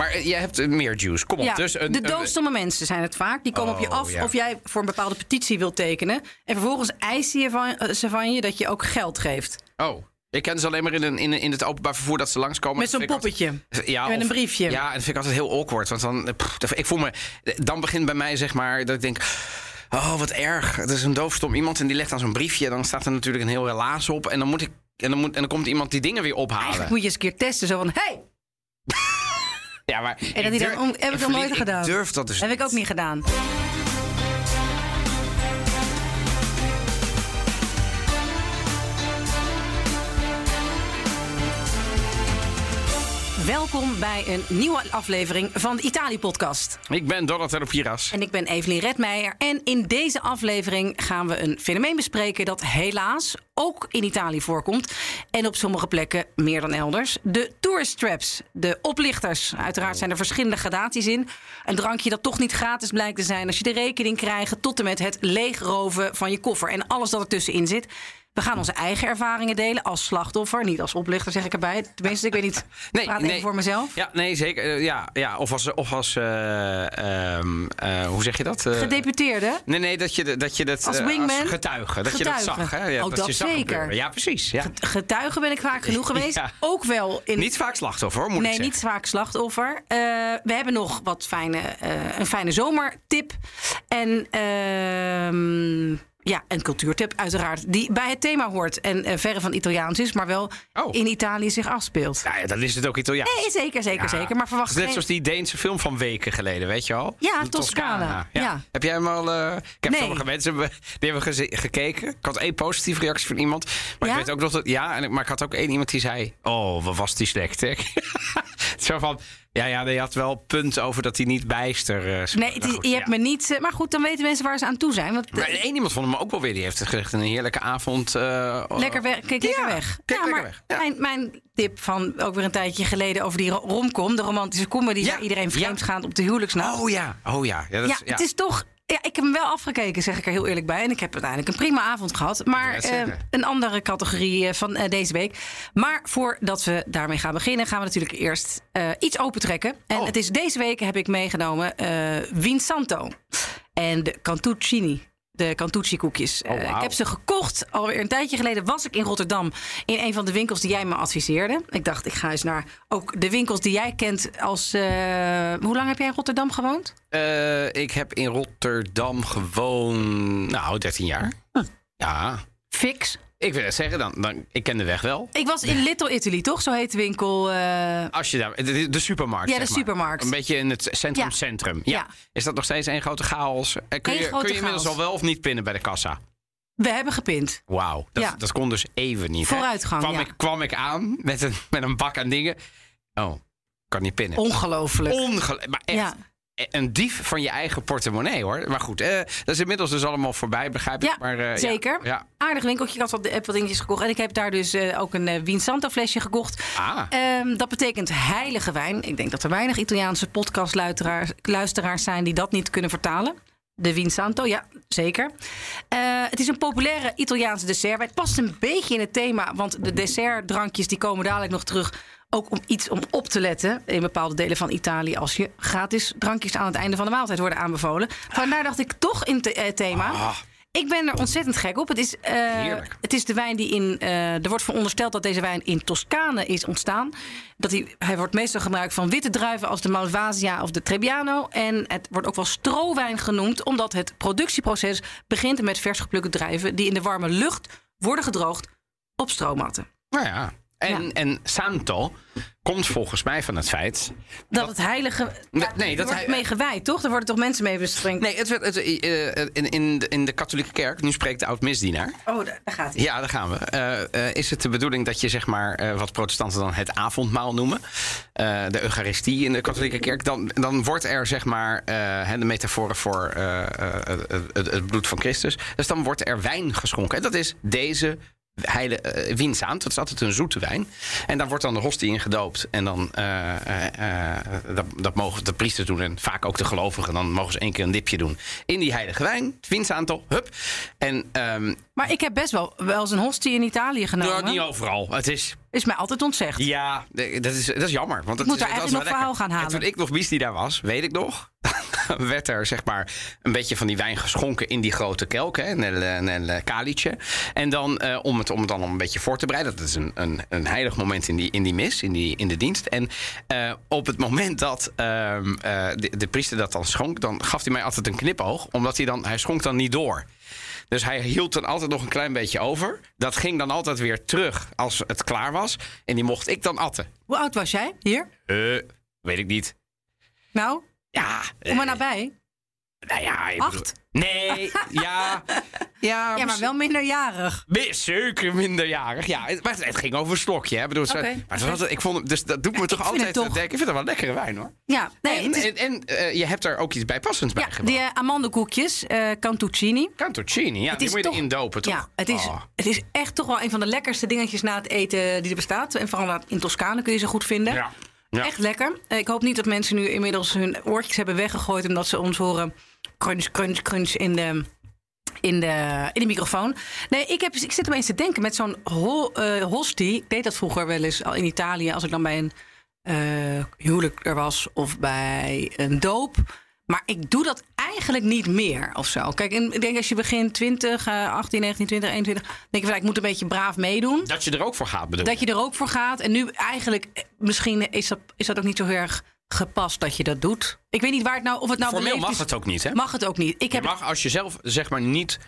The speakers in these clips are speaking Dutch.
Maar eh, jij hebt eh, meer juice. Kom op. Ja, dus een, de doodstomme mensen zijn het vaak. Die komen op je Oh, af ja. of jij voor een bepaalde petitie wilt tekenen. En vervolgens eisen je van, eh, ze van je dat je ook geld geeft. Oh. Ik ken ze alleen maar in, een, in, in het openbaar vervoer dat ze langskomen. Met zo'n poppetje. altijd- Ja, Met of- een briefje. Ja, en dat vind ik altijd heel awkward. Want dan, pff, ik voel me, dan begint bij mij zeg maar dat ik denk... Oh, wat erg. Het is een doofstom iemand en die legt dan zo'n briefje. Dan staat er natuurlijk een heel relaas op. En dan, moet ik, en, dan moet, en dan komt iemand die dingen weer ophalen. Eigenlijk moet je eens een keer testen. Zo van, hey, Ja, maar En dat dan heb ik nog Verlien, nooit gedaan. Ik durf dat dus heb ik ook niet gedaan. Welkom bij een nieuwe aflevering van de Italië-podcast. Ik ben Donatello Piras. En ik ben Evelien Redmeijer. En in deze aflevering gaan we een fenomeen bespreken dat helaas ook in Italië voorkomt. En op sommige plekken meer dan elders. De tourist traps, de oplichters. Uiteraard zijn er verschillende gradaties in. Een drankje dat toch niet gratis blijkt te zijn als je de rekening krijgt. Tot en met het leegroven van je koffer en alles dat ertussenin zit. We gaan onze eigen ervaringen delen als slachtoffer. Niet als oplichter, zeg ik erbij. Tenminste, ik weet niet. Nee, praat nee. even voor mezelf. Ja, nee, zeker. Eh, ja, ja, of als, of als eh, ehm, eh, hoe zeg je dat? Gedeputeerde. Nee, nee, dat je, dat je dat Als wingman? getuige. Dat je dat zag. Hè? Ja, Oh, dat je zag zeker. gebeuren. Ja, precies. Ja. Getuige ben ik vaak genoeg geweest. Ja. Ook wel in Niet vaak slachtoffer, hoor, moet Nee, ik niet zeggen. vaak slachtoffer. We hebben nog wat fijne, een fijne zomertip. En ehm, ja, een cultuurtip uiteraard. Die bij het thema hoort. En eh, verre van Italiaans is, maar wel Oh. in Italië zich afspeelt. Ja, ja, dan is het ook Italiaans. Nee, zeker, zeker, Ja. zeker. Maar verwacht Het is net geen- zoals die Deense film van weken geleden, weet je al? Ja, Toscana. Ja. Heb jij hem al... eh, ik heb Nee. sommige mensen die hebben geze- gekeken. Ik had één positieve reactie van iemand. Maar Ja? ik weet ook nog dat... Ja, en, maar ik had ook één iemand die zei... Oh, wat was die slecht, hè? Zo van... Ja, ja, die had wel punt over dat hij niet bijster... eh, sprak. Nee, het is- Maar goed, je hebt ja. me niet... eh, Maar goed, dan weten mensen waar ze aan toe zijn. Want, Maar één iemand vond hem ook wel weer. Die heeft gezegd een heerlijke avond. eh, Lekker weg, kijk lekker Ja, weg. kijk ja, lekker maar weg. Ja. Mijn, mijn tip van ook weer een tijdje geleden over die ro- romcom, de romantische comedy Ja, waar iedereen vreemd ja. gaat op de huwelijksnacht. Oh ja, oh ja. Ja, dat ja, is- ja. het is toch. Ja, ik heb hem wel afgekeken, zeg ik er heel eerlijk bij. En ik heb uiteindelijk een prima avond gehad. Maar eh, een andere categorie eh, van eh, deze week. Maar voordat we daarmee gaan beginnen, gaan we natuurlijk eerst iets opentrekken. En Oh. het is deze week heb ik meegenomen Vinsanto en de Cantuccini. De Cantucci koekjes. Oh, Eh, ik heb ze gekocht. Alweer een tijdje geleden was ik in Rotterdam. In een van de winkels die jij me adviseerde. Ik dacht, ik ga eens naar ook de winkels die jij kent als... eh, hoe lang heb jij in Rotterdam gewoond? Eh, ik heb in Rotterdam gewoon, nou, 13 jaar. Ja, Fix. Ik wil het zeggen, dan, dan, ik ken de weg wel. Ik was in Little Italy, toch? Zo heet de winkel. eh, Als je daar, de, de supermarkt. Ja, de supermarkt. Een beetje in het centrum, Ja. centrum. Ja. Ja. Is dat nog steeds één grote chaos? Eh, Kun Eén je, grote kun je inmiddels chaos. al wel of niet pinnen bij de kassa? we hebben gepind. Wauw, dat, Ja. dat kon dus even niet. hè? Vooruitgang, Kwam, ja. ik, kwam ik aan met een, met een bak aan dingen. Oh, kan niet pinnen. Ongelooflijk. Ongelooflijk. Maar echt, Ja. Een dief van je eigen portemonnee hoor. Maar goed, eh, dat is inmiddels dus allemaal voorbij, begrijp ik. Ja, maar, eh, zeker. Ja. Aardig winkeltje. Ik had wat, heb wat dingetjes gekocht. En ik heb daar dus eh, ook een uh, Vinsanto flesje gekocht. Ah. Ehm, dat betekent heilige wijn. Ik denk dat er weinig Italiaanse podcastluisteraars luisteraars zijn die dat niet kunnen vertalen. De Vinsanto, ja, zeker. Eh, het is een populaire Italiaanse dessert. Het past een beetje in het thema, want de dessertdrankjes die komen dadelijk nog terug. Ook om iets om op te letten in bepaalde delen van Italië... als je gratis drankjes aan het einde van de maaltijd worden aanbevolen. Vandaar dacht ik toch in het eh, thema... Ah. Ik ben er ontzettend gek op. Het is, eh, het is de wijn die in. eh, er wordt verondersteld dat deze wijn in Toscane is ontstaan. Dat hij, hij wordt meestal gebruikt van witte druiven als de Malvasia of de Trebbiano. En het wordt ook wel strowijn genoemd, omdat het productieproces begint met vers geplukte druiven die in de warme lucht worden gedroogd op stroommatten. Nou ja. En, Ja. en Santo komt volgens mij van het feit. Dat, het heilige. Ja, nee, dat wordt hij- mee gewijd, toch? Er worden toch mensen mee besprengd. Nee, het werd, het, eh, eh, in, in, de, in de katholieke kerk, nu spreekt de oud-misdienaar. Oh, daar, daar gaat hij. Ja, daar gaan we. Eh, is het de bedoeling dat je zeg maar wat protestanten dan het avondmaal noemen, de Eucharistie in de katholieke kerk, dan, dan wordt er zeg maar de metaforen voor het, het- het bloed van Christus. Dus dan wordt er wijn geschonken. En dat is deze heile uh, Winsaant. Dat is altijd een zoete wijn. En daar wordt dan de hostie in gedoopt. En dan eh, eh, eh, dat, dat mogen de priesters doen. En vaak ook de gelovigen. Dan mogen ze één keer een dipje doen. In die heilige wijn. Winsaanto. Hup. En ehm, Maar ik heb best wel, wel eens een hostie in Italië genomen. nou, niet overal. Het is Is mij altijd ontzegd. Ja, dat is, dat is jammer. Want dat moet is, eigenlijk nog verhaal gaan halen. En toen ik nog bies die daar was, weet ik nog. werd er zeg maar een beetje van die wijn geschonken in die grote kelk, hè, nel, eh, kalietje. En dan eh, om, het, om het dan een beetje voor te bereiden. Dat is een, een, een heilig moment in die, in die mis, in, die, in de dienst. En eh, op het moment dat ehm, eh, de, de priester dat dan schonk, dan gaf hij mij altijd een knipoog, omdat hij dan hij schonk dan niet door. Dus hij hield dan altijd nog een klein beetje over. Dat ging dan altijd weer terug als het klaar was. En die mocht ik dan atten. Hoe oud was jij hier? Eh, weet ik niet. Nou, Ja, kom maar eh, nabij. Nou ja, Acht? bedoel- nee, ja. Ja, Ja, maar wel minderjarig. mi- Zeker minderjarig. Ja, maar het, het ging over een slokje. Hè. Ik Bedoel, maar altijd- ik vond dus dat doet me toch altijd het toch- denken. Ik vind het wel lekkere wijn hoor. Ja, nee, en het is- en, en eh, je hebt er ook iets bijpassends bij ja die uh, amandelkoekjes, eh Cantuccini. Cantuccini, ja, die moet je erin dopen, toch? Ja, het is, Oh. het is echt toch wel een van de lekkerste dingetjes na het eten die er bestaat. En vooral in Toscane kun je ze goed vinden. Ja. Ja. Echt lekker. Eh, Ik hoop niet dat mensen nu inmiddels hun oortjes hebben weggegooid... omdat ze ons horen crunch, crunch, crunch in de, in de, in de microfoon. Nee, ik, heb, ik zit opeens te denken met zo'n ho, eh, hostie. Ik deed dat vroeger wel eens al in Italië... als ik dan bij een eh, huwelijk er was of bij een doop... Maar ik doe dat eigenlijk niet meer of zo. Kijk, en ik denk als je begint 20, eh, 18, 19, 20, 21... denk je van, ik moet een beetje braaf meedoen. Dat je er ook voor gaat, bedoel Dat je er ook voor gaat. En nu eigenlijk, eh, misschien is dat, is dat ook niet zo heel erg gepast dat je dat doet. Ik weet niet waar het nou, of het nou Formeel mag is. het ook niet, hè? Mag het ook niet. Ik Je heb mag als je zelf zeg maar niet.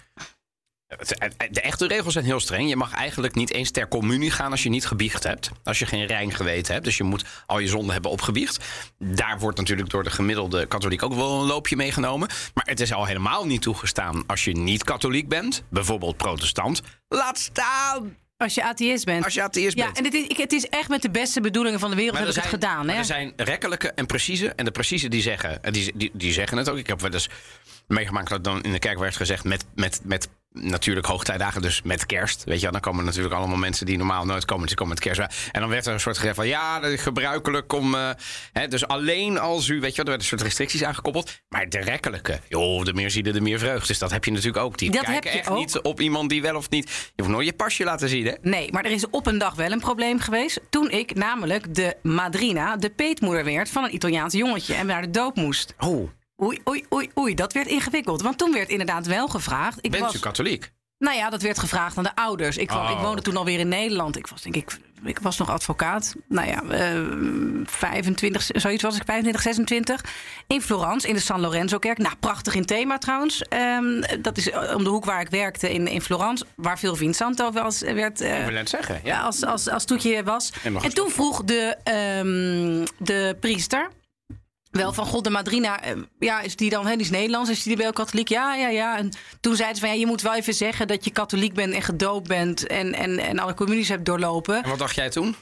De echte regels zijn heel streng. Je mag eigenlijk niet eens ter communie gaan als je niet gebiecht hebt. Als je geen rein geweten hebt. Dus je moet al je zonden hebben opgebiecht. Daar wordt natuurlijk door de gemiddelde katholiek ook wel een loopje meegenomen. Maar het is al helemaal niet toegestaan als je niet katholiek bent. Bijvoorbeeld protestant. Laat staan als je atheïst bent. als je atheïst ja, bent. en het is, het is echt met de beste bedoelingen van de wereld heb ik het gedaan. Hè? er zijn rekkelijke en precieze. En de precieze die zeggen, en die, die, die zeggen het ook. Ik heb wel eens meegemaakt dat dan in de kerk werd gezegd met, met, met natuurlijk hoogtijdagen, dus met kerst. Weet je, wel, dan komen natuurlijk allemaal mensen die normaal nooit komen, die komen met kerst. En dan werd er een soort gezegd van ja, gebruikelijk om. eh, hè, dus alleen als u, weet je, wel, er werden een soort restricties aangekoppeld. Maar de rekkelijke, joh, de meer zielen, de meer vreugd. Dus dat heb je natuurlijk ook. Die Dat kijken heb je echt ook. niet op iemand die wel of niet. Je hoeft nooit je pasje laten zien, hè? Nee, maar er is op een dag wel een probleem geweest. Toen ik namelijk de madrina, de peetmoeder werd van een Italiaans jongetje. En naar de doop moest. Oh, Oei, oei, oei, oei. Dat werd ingewikkeld. Want toen werd inderdaad wel gevraagd. Ik bent was, u katholiek? Nou ja, dat werd gevraagd aan de ouders. Ik, Oh. ik woonde toen alweer in Nederland. Ik was denk ik, ik was nog advocaat. Nou ja, eh 25, zoiets was ik, 25, 26. In Florence, in de San Lorenzo-kerk. Nou, prachtig in thema trouwens. Ehm, dat is om de hoek waar ik werkte in, in Florence. Waar veel Vincenzo wel eens werd... eh, Ik wil net zeggen, ja. als, als, als toetje was. En toen vroeg de, ehm, de priester. Wel van God, de madrina, eh, ja, is die dan, hè, die is Nederlands, is die wel katholiek? Ja, ja, ja. En toen zeiden ze van, ja, je moet wel even zeggen dat je katholiek bent en gedoopt bent en, en, en alle communies hebt doorlopen. En wat dacht jij toen?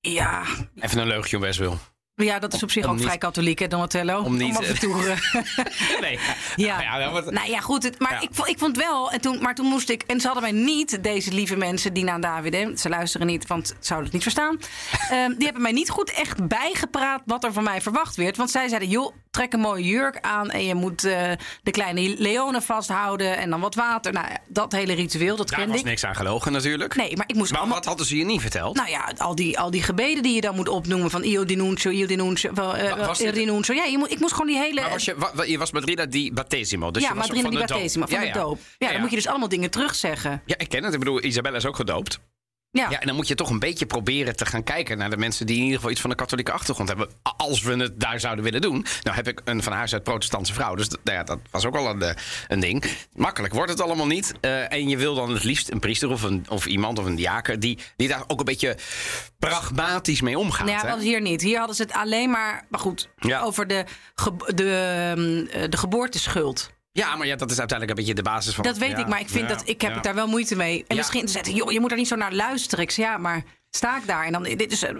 Ja, Even een leugje om best wil. Ja dat is op zich Om ook niet- vrij katholiek, hè, Donatello? om niet- af en toe, eh, Nee. Ja. Nou ja, wat- Nou ja, goed. Het, maar Ja. ik, vond, ik vond wel. En toen, maar toen moest ik. En ze hadden mij niet, deze lieve mensen, die naar David. Hè, ze luisteren niet, want ze zouden het niet verstaan. Ehm, die hebben mij niet goed echt bijgepraat wat er van mij verwacht werd. Want zij zeiden: joh, trek een mooie jurk aan. En je moet eh, de kleine leonen vasthouden. En dan wat water. Nou dat hele ritueel, dat Daar kende was ik. niks aan gelogen natuurlijk. Nee, maar ik moest Maar allemaal. wat hadden ze je niet verteld? Nou ja, al die, al die gebeden die je dan moet opnoemen. Van io denuncio, io denuncio, wel, eh, dit-. Ja, je moet, ik moest gewoon die hele... maar was je, wa- je was Madrina di Battesimo. Dus ja, je was Madrina di. Battesimo, van ja, de ja. doop. Ja, dan moet je dus allemaal dingen terugzeggen. Ja, ik ken het. Ik bedoel, Isabella is ook gedoopt. Ja. Ja, en dan moet je toch een beetje proberen te gaan kijken naar de mensen die in ieder geval iets van een katholieke achtergrond hebben. Als we het daar zouden willen doen. Nou heb ik een van huis uit protestantse vrouw. Dus nou ja, dat was ook al een, eh, een ding. Makkelijk wordt het allemaal niet. Eh, en je wil dan het liefst een priester of, een, of iemand of een diaker die, die daar ook een beetje pragmatisch mee omgaat. Nou ja, dat was hier niet. Hier hadden ze het alleen maar, maar goed, Ja. over de, ge- de, ehm, de geboorteschuld. Ja, maar ja, dat is uiteindelijk een beetje de basis van. Dat weet ja, ik, maar ik vind ja, dat ik heb ja. het daar wel moeite mee. En misschien zeiden ze, joh, je moet er niet zo naar luisteren. Ik zei, ja, maar sta ik daar en dan dit is. eh,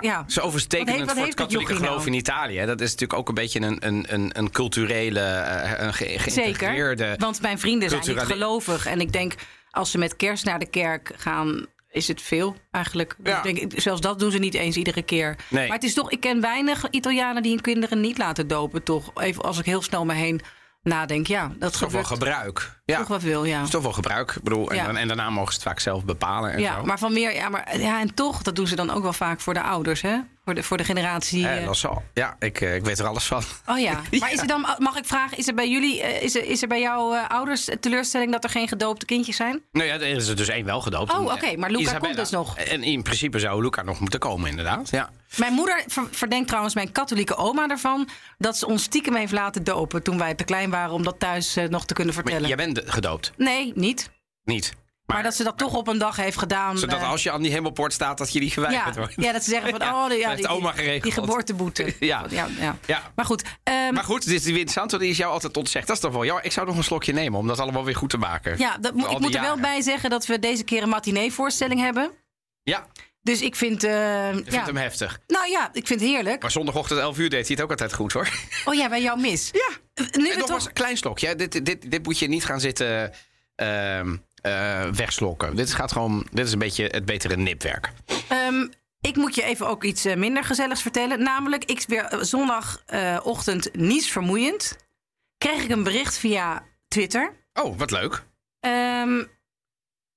Ja. Wat heeft- wat voor het katholieke geloof nou? in Italië. Dat is natuurlijk ook een beetje een, een, een, een culturele, eh, een ge- Zeker. geïntegreerde... Want mijn vrienden zijn niet gelovig. En ik denk, als ze met kerst naar de kerk gaan, is het veel eigenlijk. Dus Ja. ik denk, zelfs dat doen ze niet eens iedere keer. Nee. Maar het is toch, ik ken weinig Italianen die hun kinderen niet laten dopen, toch? Even als ik heel snel me heen nadenk. Ja, dat Toch wel gebruik. Ja, toch wat wil, ja. is toch wel gebruik. Ik bedoel, en, Ja. dan- en daarna mogen ze het vaak zelf bepalen. En Ja, zo. maar van meer, ja, maar ja, en toch, dat doen ze dan ook wel vaak voor de ouders, hè? Voor de, voor de generatie. Dat is al. Ja, ik, eh, ik weet er alles van. oh ja. Maar is er dan, mag ik vragen, is er bij jullie, eh, is er, is er bij jouw ouders teleurstelling dat er geen gedoopte kindjes zijn? Nou ja, er is er dus één wel gedoopt. Oh, oké, maar Luca Isabella. komt dus nog. En in principe zou Luca nog moeten komen, inderdaad. Ja. Mijn moeder ver- verdenkt trouwens mijn katholieke oma ervan dat ze ons stiekem heeft laten dopen toen wij te klein waren om dat thuis nog te kunnen Maar vertellen. jij bent gedoopt, Nee, niet. niet. Maar, dat ze dat toch op een dag heeft gedaan. Zodat eh, als je aan die hemelpoort staat, dat je die geweigerd ja, wordt. ja, dat ze zeggen van, Ja, oh, ja, die, oma die, geregeld. die geboorteboete. Ja. ja, ja. Ja. Maar goed, ehm, Maar goed, dit is interessant, want die is jou altijd ontzegd. Dat is toch wel jammer. Ik zou nog een slokje nemen om dat allemaal weer goed te maken. ja, dat, ik moet er wel bij zeggen dat we deze keer een matinee-voorstelling hebben. Ja, Dus ik vind, eh, ik vind ja, hem heftig. nou ja, ik vind het heerlijk. Maar zondagochtend 11 uur deed hij het ook altijd goed, hoor. Oh ja, bij jou mis. Ja. Nu En nog toch, een klein slokje. Dit, dit, dit moet je niet gaan zitten ehm, eh, wegslokken. Dit, gaat gewoon, dit is een beetje het betere nipwerk. Ehm, ik moet je even ook iets eh, minder gezelligs vertellen. Namelijk, ik weer eh, zondagochtend niets vermoeiend. Kreeg ik een bericht via Twitter. Oh, wat leuk. Ehm,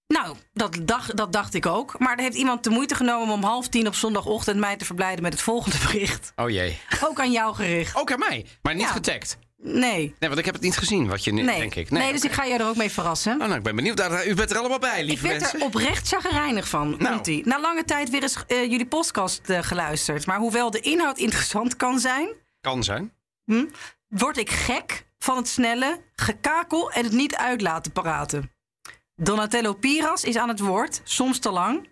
nou, dat dacht, dat dacht ik ook. Maar er heeft iemand de moeite genomen om om half tien op zondagochtend mij te verblijden met het volgende bericht. Oh jee. Ook aan jou gericht. Ook aan mij, maar niet Ja. getagd. Nee. Nee, want ik heb het niet gezien, wat je nu, Nee. denk ik. Nee, dus oké. ik ga je er ook mee verrassen. Oh, nou, ik ben benieuwd. Daar- U bent er allemaal bij, Ik lieve werd mensen. er oprecht chagrijnig van. Nou. Na lange tijd weer eens eh, jullie podcast eh, geluisterd. Maar hoewel de inhoud interessant kan zijn, Kan zijn. word ik gek van het snelle gekakel en het niet uitlaten praten. Donatello Piras is aan het woord, soms te lang.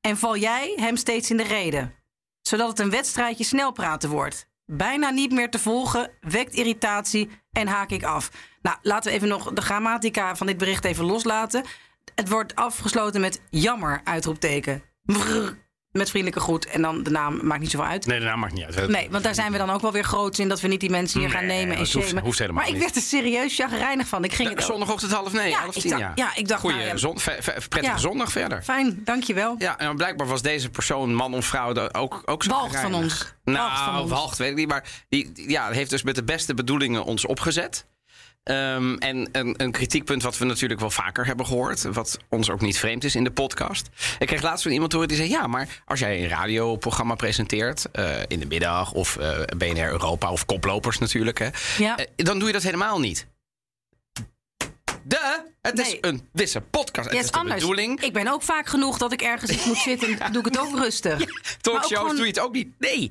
En val jij hem steeds in de reden. Zodat het een wedstrijdje snel praten wordt. Bijna niet meer te volgen, wekt irritatie en haak ik af. Nou, laten we even nog de grammatica van dit bericht even loslaten. Het wordt afgesloten met jammer, uitroepteken. Brrr, met vriendelijke groet. En dan de naam, maakt niet zoveel uit. Nee, de naam maakt niet uit. Nee, want daar zijn we dan ook wel weer groot in dat we niet die mensen hier gaan nemen en dat hoeft- shamen. hoeft helemaal maar ik werd er serieus chagrijnig van. Ik ging het Zondagochtend half nee, Ja, half ik tien, dacht- ja. ja, ik dacht, Goeie nou ja. zon, prettige Ja. zondag verder. Fijn, dankjewel. Ja, en blijkbaar was deze persoon, man of vrouw, ook, ook zo Walgt van ons. Nou, Walgt weet ik niet. Maar die, die- ja, heeft dus met de beste bedoelingen ons opgezet. Ehm, en een, een kritiekpunt wat we natuurlijk wel vaker hebben gehoord. Wat ons ook niet vreemd is in de podcast. Ik kreeg laatst van iemand horen die zei... ja, maar als jij een radioprogramma presenteert... eh, in de middag of eh, BNR Europa of Koplopers natuurlijk... Hè, Ja. eh, dan doe je dat helemaal niet. De, het is een wisse podcast. Ja, het is de bedoeling. Ik ben ook vaak genoeg dat ik ergens iets moet zitten. Doe ik het ook rustig. Ook Talkshows gewoon doe je het ook niet. Nee.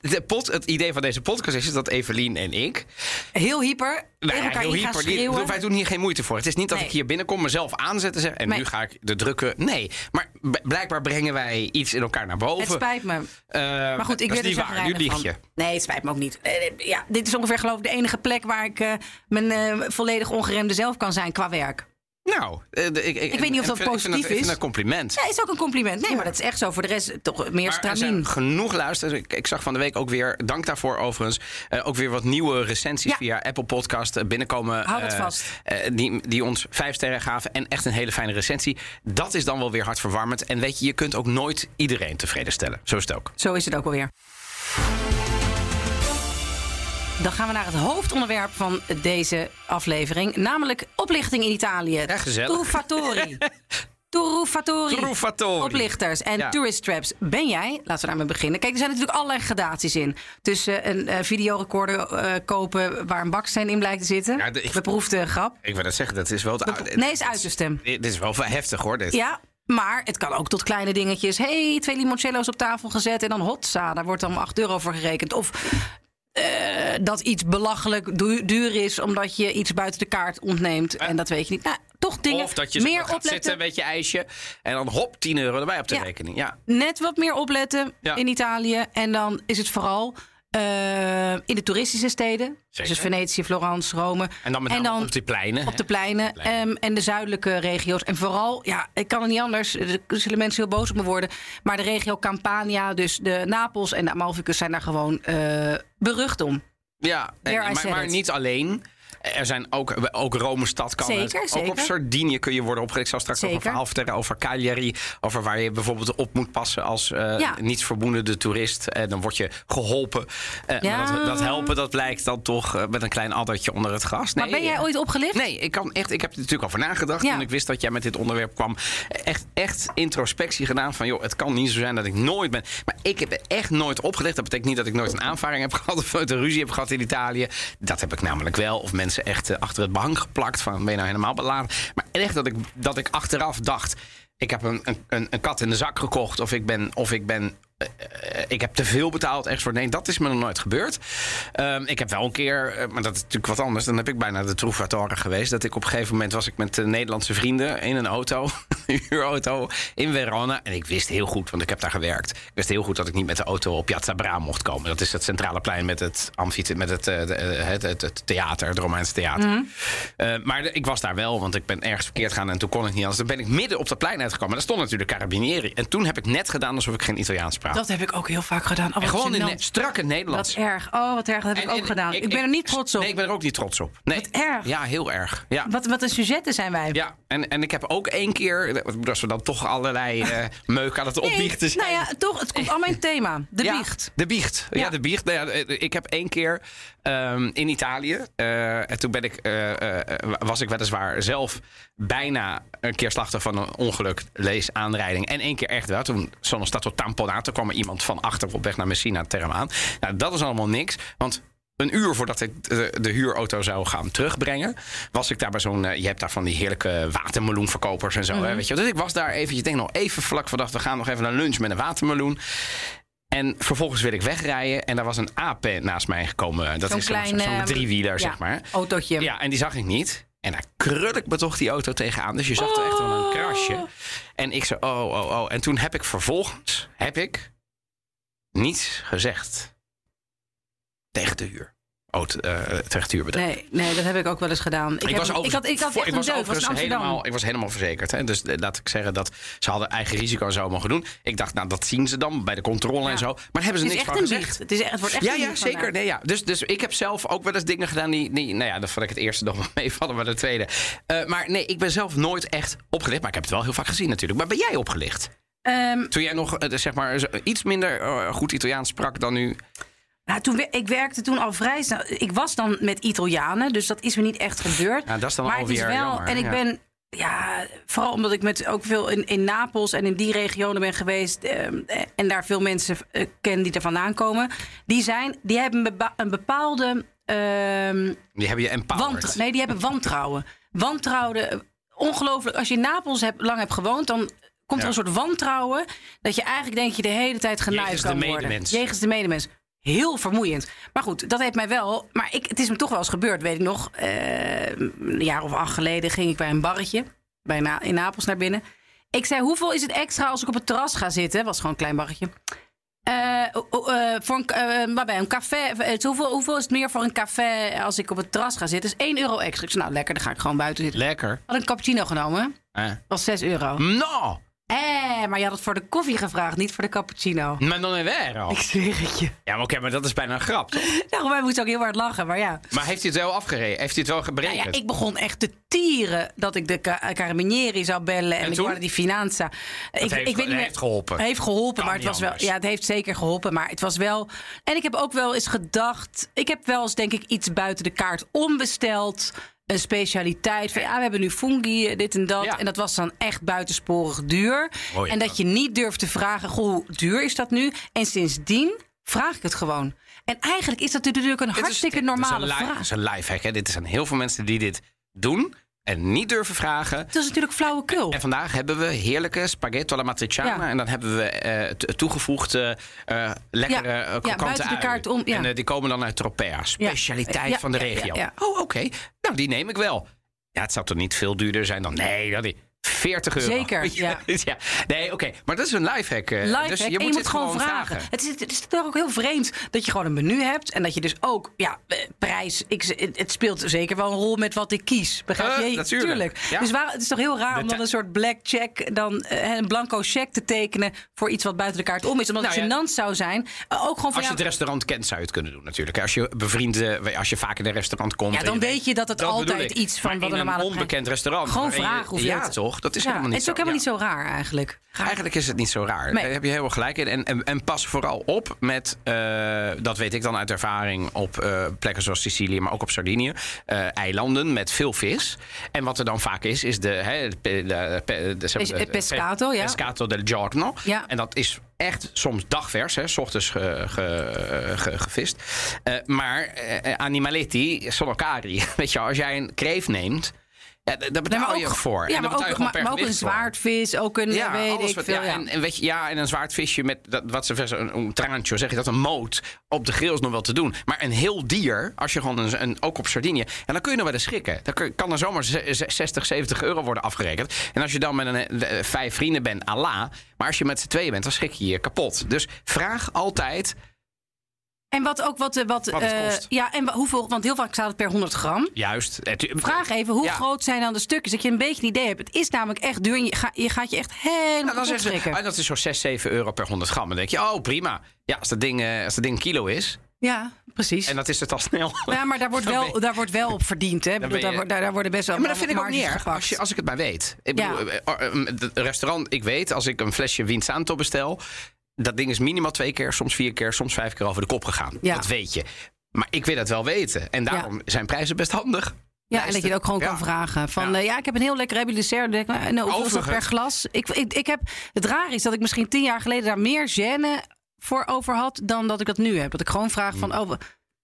De pot, het idee van deze podcast is dat Evelien en ik. Heel hyper. Nou ja, heel hyper. die- wij doen hier geen moeite voor. Het is niet dat Nee. ik hier binnenkom, mezelf aanzet en zeg. En Nee. nu ga ik de drukken. Nee. Maar blijkbaar brengen wij iets in elkaar naar boven. Het spijt me. Eh, Maar goed, ik is er niet waar. Nu lieg je. Nee, het spijt me ook niet. Eh, ja, dit is ongeveer geloof ik de enige plek waar ik eh, mijn eh, volledig ongeremde zelf kan zijn qua werk. Nou, eh, ik, ik, weet niet of dat vind- ik vind positief Ik vind is. dat een compliment. Ja, is ook een compliment. Nee, maar dat is echt zo. Voor de rest toch meer Maar er stramien. genoeg luisteraars. Ik, ik zag van de week ook weer, dank daarvoor overigens, eh, ook weer wat nieuwe recensies Ja. via Apple Podcast eh, binnenkomen. Hou het vast. die, die ons vijf sterren gaven en echt een hele fijne recensie. Dat is dan wel weer hartverwarmend. En weet je, je kunt ook nooit iedereen tevreden stellen. Zo is het ook. Zo is het ook alweer. Dan gaan we naar het hoofdonderwerp van deze aflevering. Namelijk oplichting in Italië. Ja, gezellig. Truffatori. Truffatori. Truffatori. Oplichters en Ja. tourist traps. Ben jij, laten we daarmee beginnen. Kijk, er zijn natuurlijk allerlei gradaties in. Tussen een eh, videorecorder eh, kopen waar een baksteen in blijkt te zitten. Ja, de- ik- Beproefde grap. Ik wil dat zeggen, dat is wel het Nee, is uiterste. Dit is wel heftig hoor. Dit. Ja, maar het kan ook tot kleine dingetjes. hey, twee limoncello's op tafel gezet en dan hotza. Daar wordt dan 8 euro voor gerekend. Of eh, dat iets belachelijk du- duur is omdat je iets buiten de kaart ontneemt. En dat weet je niet. Nou, toch dingen Of dat je meer meer gaat opletten. zitten met je ijsje. En dan hop, 10 euro erbij op de Ja. rekening. Ja. Net wat meer opletten Ja. in Italië. En dan is het vooral eh, in de toeristische steden. Zeker. Dus Venetië, Florence, Rome. En dan met name op die pleinen. Op de pleinen Pleinen. ehm, en de zuidelijke regio's. En vooral, ja, ik kan het niet anders. Er zullen mensen heel boos op me worden. Maar de regio Campania, dus de Napels en de Amalficus zijn daar gewoon eh, berucht om. Ja, en- maar, niet alleen. Er zijn ook, ook Rome-stad kan Zeker, het. Ook zeker. op Sardinië kun je worden opgelicht. Ik zal straks nog een verhaal vertellen over Cagliari. Over waar je bijvoorbeeld op moet passen als eh Ja. niets vermoedende toerist. En dan word je geholpen. Eh, Ja. maar dat, dat helpen, dat blijkt dan toch eh, met een klein addertje onder het gras. Maar Nee, ben jij eh, ooit opgelicht? Nee, ik, kan echt, ik heb er natuurlijk over nagedacht. Ja. Toen ik wist dat jij met dit onderwerp kwam. Echt, echt introspectie gedaan. Van joh, het kan niet zo zijn dat ik nooit ben. Maar ik heb echt nooit opgelicht. Dat betekent niet dat ik nooit een aanvaring heb gehad. Of nooit een ruzie heb gehad in Italië. Dat heb ik namelijk wel. Of mensen echt eh, achter het behang geplakt. Van ben je nou helemaal beladen. Maar echt dat ik, dat ik achteraf dacht. Ik heb een, een, een kat in de zak gekocht. Of ik ben. Of ik ben ik heb te veel betaald extra voor. Nee, dat is me nog nooit gebeurd. Ehm, ik heb wel een keer, eh, maar dat is natuurlijk wat anders. Dan heb ik bijna de Trouvatoren geweest. Dat ik op een gegeven moment was ik met eh, Nederlandse vrienden in een auto, een huurauto in Verona. En ik wist heel goed, want ik heb daar gewerkt. Ik wist heel goed dat ik niet met de auto op Piazza Bra mocht komen. Dat is het centrale plein met het, amfite- met het, eh, eh, het, het, het theater, het Romeinse theater. Eh, maar de- ik was daar wel, want ik ben ergens verkeerd gaan en toen kon ik niet anders. Dan ben ik midden op dat plein uitgekomen. Daar stond natuurlijk Carabinieri. En toen heb ik net gedaan alsof ik geen Italiaans sprak. Dat heb ik ook heel vaak gedaan. Oh, En gewoon in strakke Nederlands. Wat erg. Oh, wat erg. Dat heb En- ik ook gedaan. Ik, ben er niet trots op. Nee, ik ben er ook niet trots op. Nee. Wat erg. Ja, heel erg. Ja. Wat, wat een sujetten zijn wij. Ja, en, en ik heb ook één keer, als we dan toch allerlei eh meuk aan het Nee, opbiechten zijn. nou ja, toch, het komt allemaal in het thema. De Ja, biecht. De biecht. Ja, Ja. de biecht. Nou ja, eh, ik heb één keer ehm, in Italië. eh, en toen ben ik, eh, eh, was ik weliswaar zelf bijna een keer slachtoffer van een ongeluk, lees aanrijding. En één keer echt wel. Toen zo'n stato tamponato kwam er iemand van achter op weg naar Messina term aan. Nou, dat is allemaal niks. Want een uur voordat ik de, de huurauto zou gaan terugbrengen, was ik daar bij zo'n. eh, je hebt daar van die heerlijke watermeloenverkopers en zo. Mhm. hè, weet je. Dus ik was daar eventjes, ik denk nog even vlak voordat we gaan nog even naar lunch met een watermeloen. En vervolgens wil ik wegrijden en daar was een aap naast mij gekomen. Dat is zo'n klein, ehm, driewieler, ja, zeg maar. Autootje. Ja, en die zag ik niet. En daar krul ik me toch die auto tegenaan. Dus je zag er echt wel een krasje. En ik zei, oh, oh, oh. En toen heb ik vervolgens, heb ik niets gezegd tegen de huur. Auto, eh. Nee, nee, dat heb ik ook wel eens gedaan. Ik, Ik heb- was, ik had, ik had voor- echt ik was was helemaal, ik was helemaal verzekerd. Hè? Dus eh, laat ik zeggen dat ze hadden eigen risico en zo mogen doen. Ik dacht, nou, dat zien ze dan bij de controle Ja. en zo. Maar daar hebben ze Het is niks echt van een gezegd. biecht. Het, is, echt- het wordt echt Ja, een ja, zeker. Nee, ja. Dus, dus ik heb zelf ook wel eens dingen gedaan die... die nou ja, dat vond ik het eerste nog wel meevallen, maar de tweede. Eh, maar nee, ik ben zelf nooit echt opgelicht. Maar ik heb het wel heel vaak gezien natuurlijk. Maar ben jij opgelicht? Ehm, Toen jij nog, zeg maar, iets minder goed Italiaans sprak dan nu... nou, toen, ik werkte toen al vrij snel. Ik was dan met Italianen, dus dat is me niet echt gebeurd. Ja, dat is dan maar het is alweer wel, jammer, en ik ja. ben, ja, vooral omdat ik met ook veel in, in Napels en in die regionen ben geweest. ehm, en daar veel mensen eh, ken die er vandaan komen. Die, zijn, die hebben een bepa- een bepaalde. ehm, Die hebben je empowered. Nee, die hebben wantrouwen. Wantrouwen, ongelooflijk. Als je in Napels lang hebt gewoond, dan komt er Ja. een soort wantrouwen. Dat je eigenlijk denkt dat je de hele tijd genaaid Jegens de kan worden. medemens. Jegens de medemens. Heel vermoeiend. Maar goed, dat heeft mij wel. Maar ik, het is me toch wel eens gebeurd, weet ik nog. Eh, een jaar of acht geleden ging ik bij een barretje bij Na- in Napels naar binnen. Ik zei: Hoeveel is het extra als ik op het terras ga zitten? Was gewoon een klein barretje. Eh, eh, voor een, waarbij, een café. hoeveel, hoeveel is het meer voor een café als ik op het terras ga zitten? is 1 euro extra. Ik zei, nou lekker, dan ga ik gewoon buiten zitten. Lekker. Had een cappuccino genomen. Eh. was 6 euro. No! Eh, maar je had het voor de koffie gevraagd, niet voor de cappuccino. Maar non è vero. Ik zweer het je. Ja, maar oké, maar dat is bijna een grap, toch? Daarom wij moesten ook heel hard lachen, maar ja. Maar heeft hij het wel afgereden? Heeft hij het wel Nou berekend? ja, ik begon echt te tieren dat ik de Ca- Carabinieri zou bellen. En, En ik hoorde die Finanza. Ik, heeft- ik weet niet meer- heeft geholpen. Heeft geholpen, maar het was wel. Ja, het heeft zeker geholpen, maar het was wel. En ik heb ook wel eens gedacht. Ik heb wel eens, denk ik, iets buiten de kaart ombesteld. Een specialiteit van ja, we hebben nu fungi, dit en dat. Ja. En dat was dan echt buitensporig duur. Oh ja. En dat je niet durft te vragen: goh, hoe duur is dat nu? En sindsdien vraag ik het gewoon. En eigenlijk is dat natuurlijk een hartstikke dit is een normale vraag. Het is een lifehack, hè? Dit zijn heel veel mensen die dit doen en niet durven vragen. Het is natuurlijk flauwekul. En vandaag hebben we heerlijke spaghetti alla matriciana. Ja. En dan hebben we eh, t- toegevoegde eh, lekkere Ja. eh, Ja, krokante buiten de kaart om, ja. En die komen dan uit Tropea. Specialiteit van de Ja, ja, regio. ja. Oh, oké. Nou, die neem ik wel. Ja, het zou toch niet veel duurder zijn dan... Nee, dat niet. 40 euro. Zeker, ja. ja. Nee, oké. Maar dat is een lifehack. eh. Lifehack, dus je moet, dit gewoon vragen. Het, is, het is toch ook heel vreemd dat je gewoon een menu hebt... en dat je dus ook, ja, eh, prijs... Ik, het, het speelt zeker wel een rol met wat ik kies. Begrijp Eh, je? natuurlijk. Ja. Dus waar, het is toch heel raar De om dan een soort black check... dan een blanco check te tekenen voor iets wat buiten de kaart om is. Omdat Nou het ja. gênant zou zijn. Ook gewoon Als je het restaurant kent, zou je het kunnen doen natuurlijk. Als je bevriend, eh, als je vaak in een restaurant komt... Ja, dan weet je dat het altijd iets van Maar wat een een onbekend restaurant. Gewoon vragen hoeveel Ja, het- toch? Dat is ja, helemaal niet het is ook zo. helemaal ja. niet zo raar eigenlijk. Raar. Eigenlijk is het niet zo raar. Nee. Daar heb je heel erg gelijk in. En, en, en pas vooral op met, eh, dat weet ik dan uit ervaring, op eh, plekken zoals Sicilië, maar ook op Sardinië. eh, eilanden met veel vis. En wat er dan vaak is, is de. Hè, de, de, pescato, ja. Pescato del giorno. Ja. En dat is echt soms dagvers, hè, s ochtends ge, ge- ge- gevist. Maar animaletti sono cari. Weet je, als jij een kreeft neemt. Ja, daar betaal Nee, je voor. Ja, en maar ook, maar, maar ook een zwaardvis, ook een ja, weet alles ik wat- veel. ja, Ja, En, en weet je, ja, en een zwaardvisje met dat, wat ze een, een traantje, zeg je dat, een moot op de grill is nog wel te doen. Maar een heel dier, als je gewoon een, een ook op Sardinië, en dan kun je nog wel eens schrikken. Dan kun- kan er zomaar ze- ze- 60, 70 euro worden afgerekend. En als je dan met een, eh, vijf vrienden bent, Allah. Maar als je met z'n tweeën bent, dan schrik je je kapot. Dus vraag altijd. En wat ook wat, eh, wat, eh, kost. ja, en hoeveel, want heel vaak staat het per 100 gram. Juist. het- Vraag even, hoe Ja. groot zijn dan de stukjes? Dat je een beetje een idee hebt. Het is namelijk echt duur en je, ga, je gaat je echt helemaal Nou, dan ze, schrikken. ah, dat is zo'n 6, 7 euro per 100 gram. Dan denk je, oh prima. Ja, als dat ding, eh, als dat ding een kilo is. Ja, precies. En dat is het al snel. ja, maar daar wordt, wel, daar wordt wel op verdiend. Hè? Bedoel, je- daar, daar, daar worden best wel Ja, maar dat vind ik ook niet erg, als, je, als ik het maar weet. Ik bedoel, eh, eh, het restaurant, ik weet, als ik een flesje Vinsanto bestel... dat ding is minimaal twee keer, soms vier keer, soms vijf keer over de kop gegaan. Ja. Dat weet je. Maar ik wil het wel weten. En daarom zijn prijzen best handig. Ja, en dat je het ook gewoon Ja. kan vragen. Van, Ja. ja. ja, ik heb een heel lekker denk ik, nou, dat per Overigens- glas? Ik, ik, ik heb, het raar is dat ik misschien tien jaar geleden daar meer gêne voor over had... dan dat ik dat nu heb. Dat ik gewoon vraag van, oh,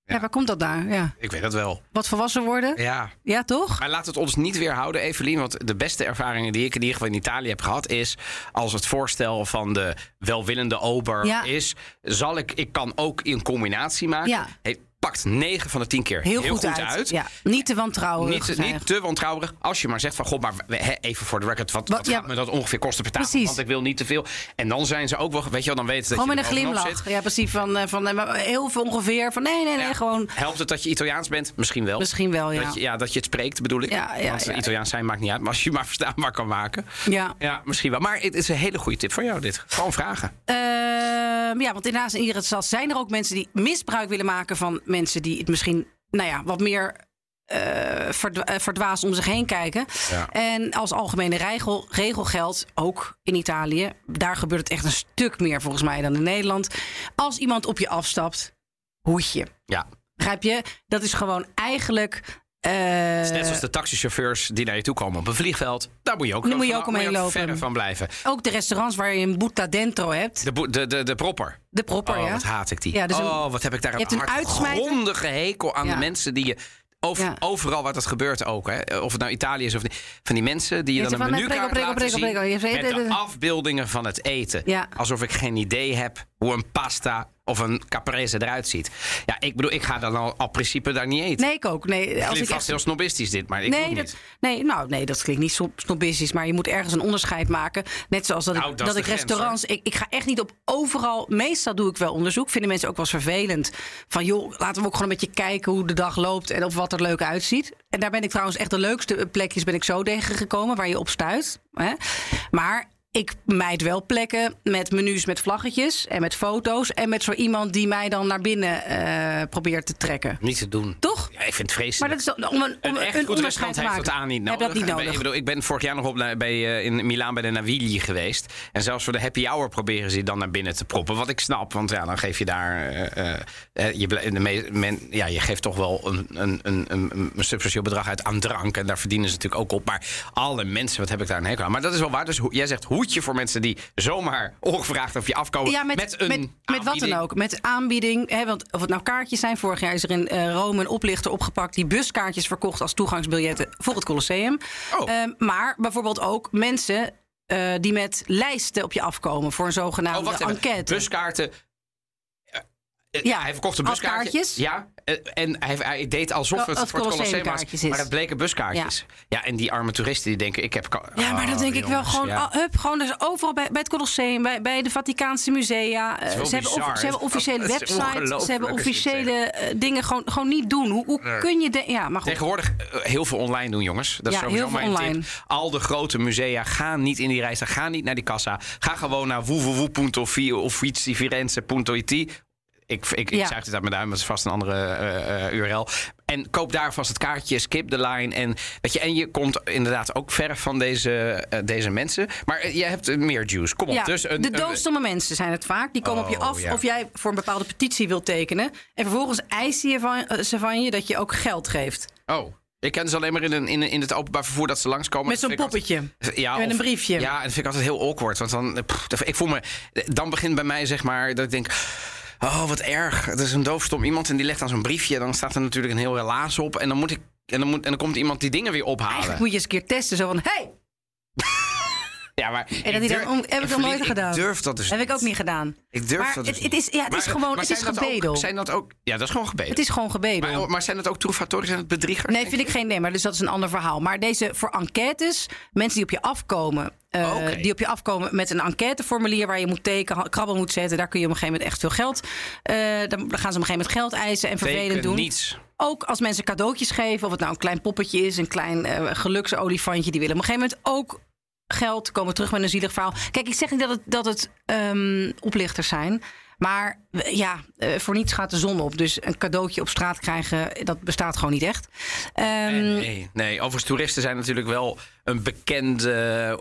ja. Ja. waar komt dat daar? Ja. Ik weet dat wel. Wat volwassen worden? Ja. Ja, toch? Maar laat het ons niet weerhouden, Evelien. Want de beste ervaringen die ik in ieder geval in Italië heb gehad... is als het voorstel van de welwillende ober Ja. is... zal ik, ik kan ook in combinatie maken. Ja. Hey, pakt 9 van de 10 keer Heel, goed, uit. Ja, niet te wantrouwen. Niet, niet te wantrouwerig. Als je maar zegt van, god, maar even voor de record, wat, Wat- wat ja. gaat me dat ongeveer kosten per tafel? Want ik wil niet te veel. En dan zijn ze ook wel, weet je wel, dan weten ze dat Gewoon je met een glimlach. zit. Ja, precies. Van, eh, van eh, heel veel ongeveer. Van nee, nee, nee, Ja. gewoon... Helpt het dat je Italiaans bent? Misschien wel. Misschien wel, ja. Dat je, ja, dat je het spreekt, bedoel ik. Ja, ja, Want ja. Italiaans zijn maakt niet uit. Maar als je maar verstaanbaar kan maken. Ja. Ja, misschien wel. Maar het is een hele goede tip van jou, dit. Gewoon vragen. Ehm, ja, want inderdaad in stad zijn er ook mensen die misbruik willen maken van mensen die het misschien, nou ja, wat meer eh verdwa- eh, verdwaasd om zich heen kijken. Ja. En als algemene regel, regel geldt, ook in Italië, daar gebeurt het echt een stuk meer volgens mij dan in Nederland. Als iemand op je afstapt, hoedje. Ja. Begrijp je? Dat is gewoon eigenlijk. Eh, Het is net zoals de taxichauffeurs die naar je toe komen op een vliegveld. Daar moet je ook, Daar moet je van- ook omheen lopen. verre van blijven. ook de restaurants waar je een boeta dentro hebt. De, de, de, de propper. De propper, Oh, ja. wat haat ik die. Ja, dus oh, wat heb ik daar je een hebt een uitsmijter. hardgrondige hekel aan Ja. de mensen die je... Over, Ja. Overal waar dat gebeurt ook. Hè. Of het nou Italië is of niet. Van die mensen die je Je dan een menukaart laten prego, zien prego. Je zegt, met de afbeeldingen van het eten. Alsof ik geen idee heb hoe een pasta of een caprese eruit ziet. Ja, ik bedoel, ik ga dan al, al principe daar niet eten. Nee, ik ook. Nee, als Klinkt ik vast echt heel snobistisch dit, maar ik doe Nee, dat, niet. nee, nou, nee, dat klinkt niet snob- snobistisch. Maar je moet ergens een onderscheid maken. Net zoals dat Nou, ik, dat ik grens, restaurants. ik, ik ga echt niet op overal. Meestal doe ik wel onderzoek. Vinden mensen ook wel eens vervelend. Van joh, laten we ook gewoon een beetje kijken hoe de dag loopt. En of wat er leuk uitziet. En daar ben ik trouwens echt de leukste plekjes ben ik zo tegengekomen. Waar je op stuit. Hè? Maar. Ik mijd wel plekken met menus met vlaggetjes en met foto's. En met zo iemand die mij dan naar binnen eh, probeert te trekken. Niet te doen. Toch? Ja, ik vind het Maar vreselijk. dat is dan- om een, om Een een, echt een goed restaurant heeft maken. dat aan niet Heb dat niet nodig. Ik, bedoel, ik ben vorig jaar nog op, bij, eh, in Milaan bij de Navigli geweest. En zelfs voor de happy hour proberen ze je dan naar binnen te proppen. Wat ik snap, want ja, dan geef je daar... eh, eh, eh, je, de me- men, ja, je geeft toch wel een, een, een, een, een substantieel bedrag uit aan drank. En daar verdienen ze natuurlijk ook op. Maar alle mensen, wat heb ik daar een hekel aan? Maar dat is wel waar. Dus jij zegt voor mensen die zomaar ongevraagd op je afkomen. Ja, met, een met, met wat dan ook. Met aanbieding. Hè, want of het nou kaartjes zijn. Vorig jaar is er in eh, Rome een oplichter opgepakt. die buskaartjes verkocht als toegangsbiljetten voor het Colosseum. Oh. Ehm, maar bijvoorbeeld ook mensen. eh, die met lijsten op je afkomen voor een zogenaamde Oh, wacht enquête. Buskaarten. Eh, Ja, hij verkocht een buskaartje. Ja, eh, en hij, hij deed alsof Als het voor het Colosseum was. Maar het bleken buskaartjes. Ja. en die arme toeristen die denken, ik heb... Ja, maar dan Oh, denk ik wel gewoon, ja. ah, hup, gewoon dus overal bij, bij het Colosseum, bij, bij de Vaticaanse musea. eh, ze, hebben, of- ze hebben officiële websites, ze hebben officiële dingen gewoon, gewoon niet doen. Hoe, hoe kun je... De, ja, maar goed. Tegenwoordig heel veel online doen, jongens. Dat is Ja, sowieso mijn online. tip. Al de grote musea, ga niet in die reis, ga niet naar die kassa. Ga gewoon naar www.uffizi-firenze.it. Ik, ik, ik Ja. zuig dit uit mijn duim, dat is vast een andere eh, eh, URL. En koop daar vast het kaartje, skip de line. En, weet je, en je komt inderdaad ook ver van deze, eh, deze mensen. Maar je hebt meer juice. Kom op. Ja, dus een, de doodstomme mensen zijn het vaak. Die komen op je Oh, af ja. of jij voor een bepaalde petitie wilt tekenen. En vervolgens eisen je van, ze van je dat je ook geld geeft. Oh. Ik ken ze alleen maar in, een, in, in het openbaar vervoer dat ze langskomen. Met zo'n ik altijd- poppetje. Ja, Met of- een briefje. Ja, en dat vind ik altijd heel awkward. Want dan, pff, ik voel me, dan begint bij mij zeg maar dat ik denk. Oh, wat erg. Het is een doofstom iemand en die legt dan zo'n briefje. Dan staat er natuurlijk een heel relaas op. En dan moet ik. En dan, moet, en dan komt iemand die dingen weer ophalen. Eigenlijk moet je eens een keer testen. Zo van, hey, ja, maar En dat hij dan heb ik nog nooit gedaan. Ik durf dat dus heb ik ook niet. gedaan. Ik durf Maar dat dus het, is, ja, het Maar- is gewoon, het is ook- gebedel. zijn dat ook... Ja, dat is gewoon gebedel. Het is gewoon gebedel. maar, maar zijn dat ook troefatoren? Zijn het bedriegers? Nee, vind ik geen nee, maar dus dat is een ander verhaal. Maar deze voor enquêtes, mensen die op je afkomen, eh, Oh, die op je afkomen met een enquêteformulier waar je moet tekenen, krabbel moet zetten, daar kun je op een gegeven moment echt veel geld. eh, dan gaan ze op een gegeven moment geld eisen en vervelend Teken doen. niets. Ook als mensen cadeautjes geven, of het nou een klein poppetje is, een klein eh, geluksolifantje, die willen op een gegeven moment ook geld, komen terug met een zielig verhaal. Kijk, ik zeg niet dat het, dat het ehm, oplichters zijn. Maar eh, ja, eh, voor niets gaat de zon op. Dus een cadeautje op straat krijgen, dat bestaat gewoon niet echt. Ehm, Nee, nee, overigens toeristen zijn natuurlijk wel een bekende...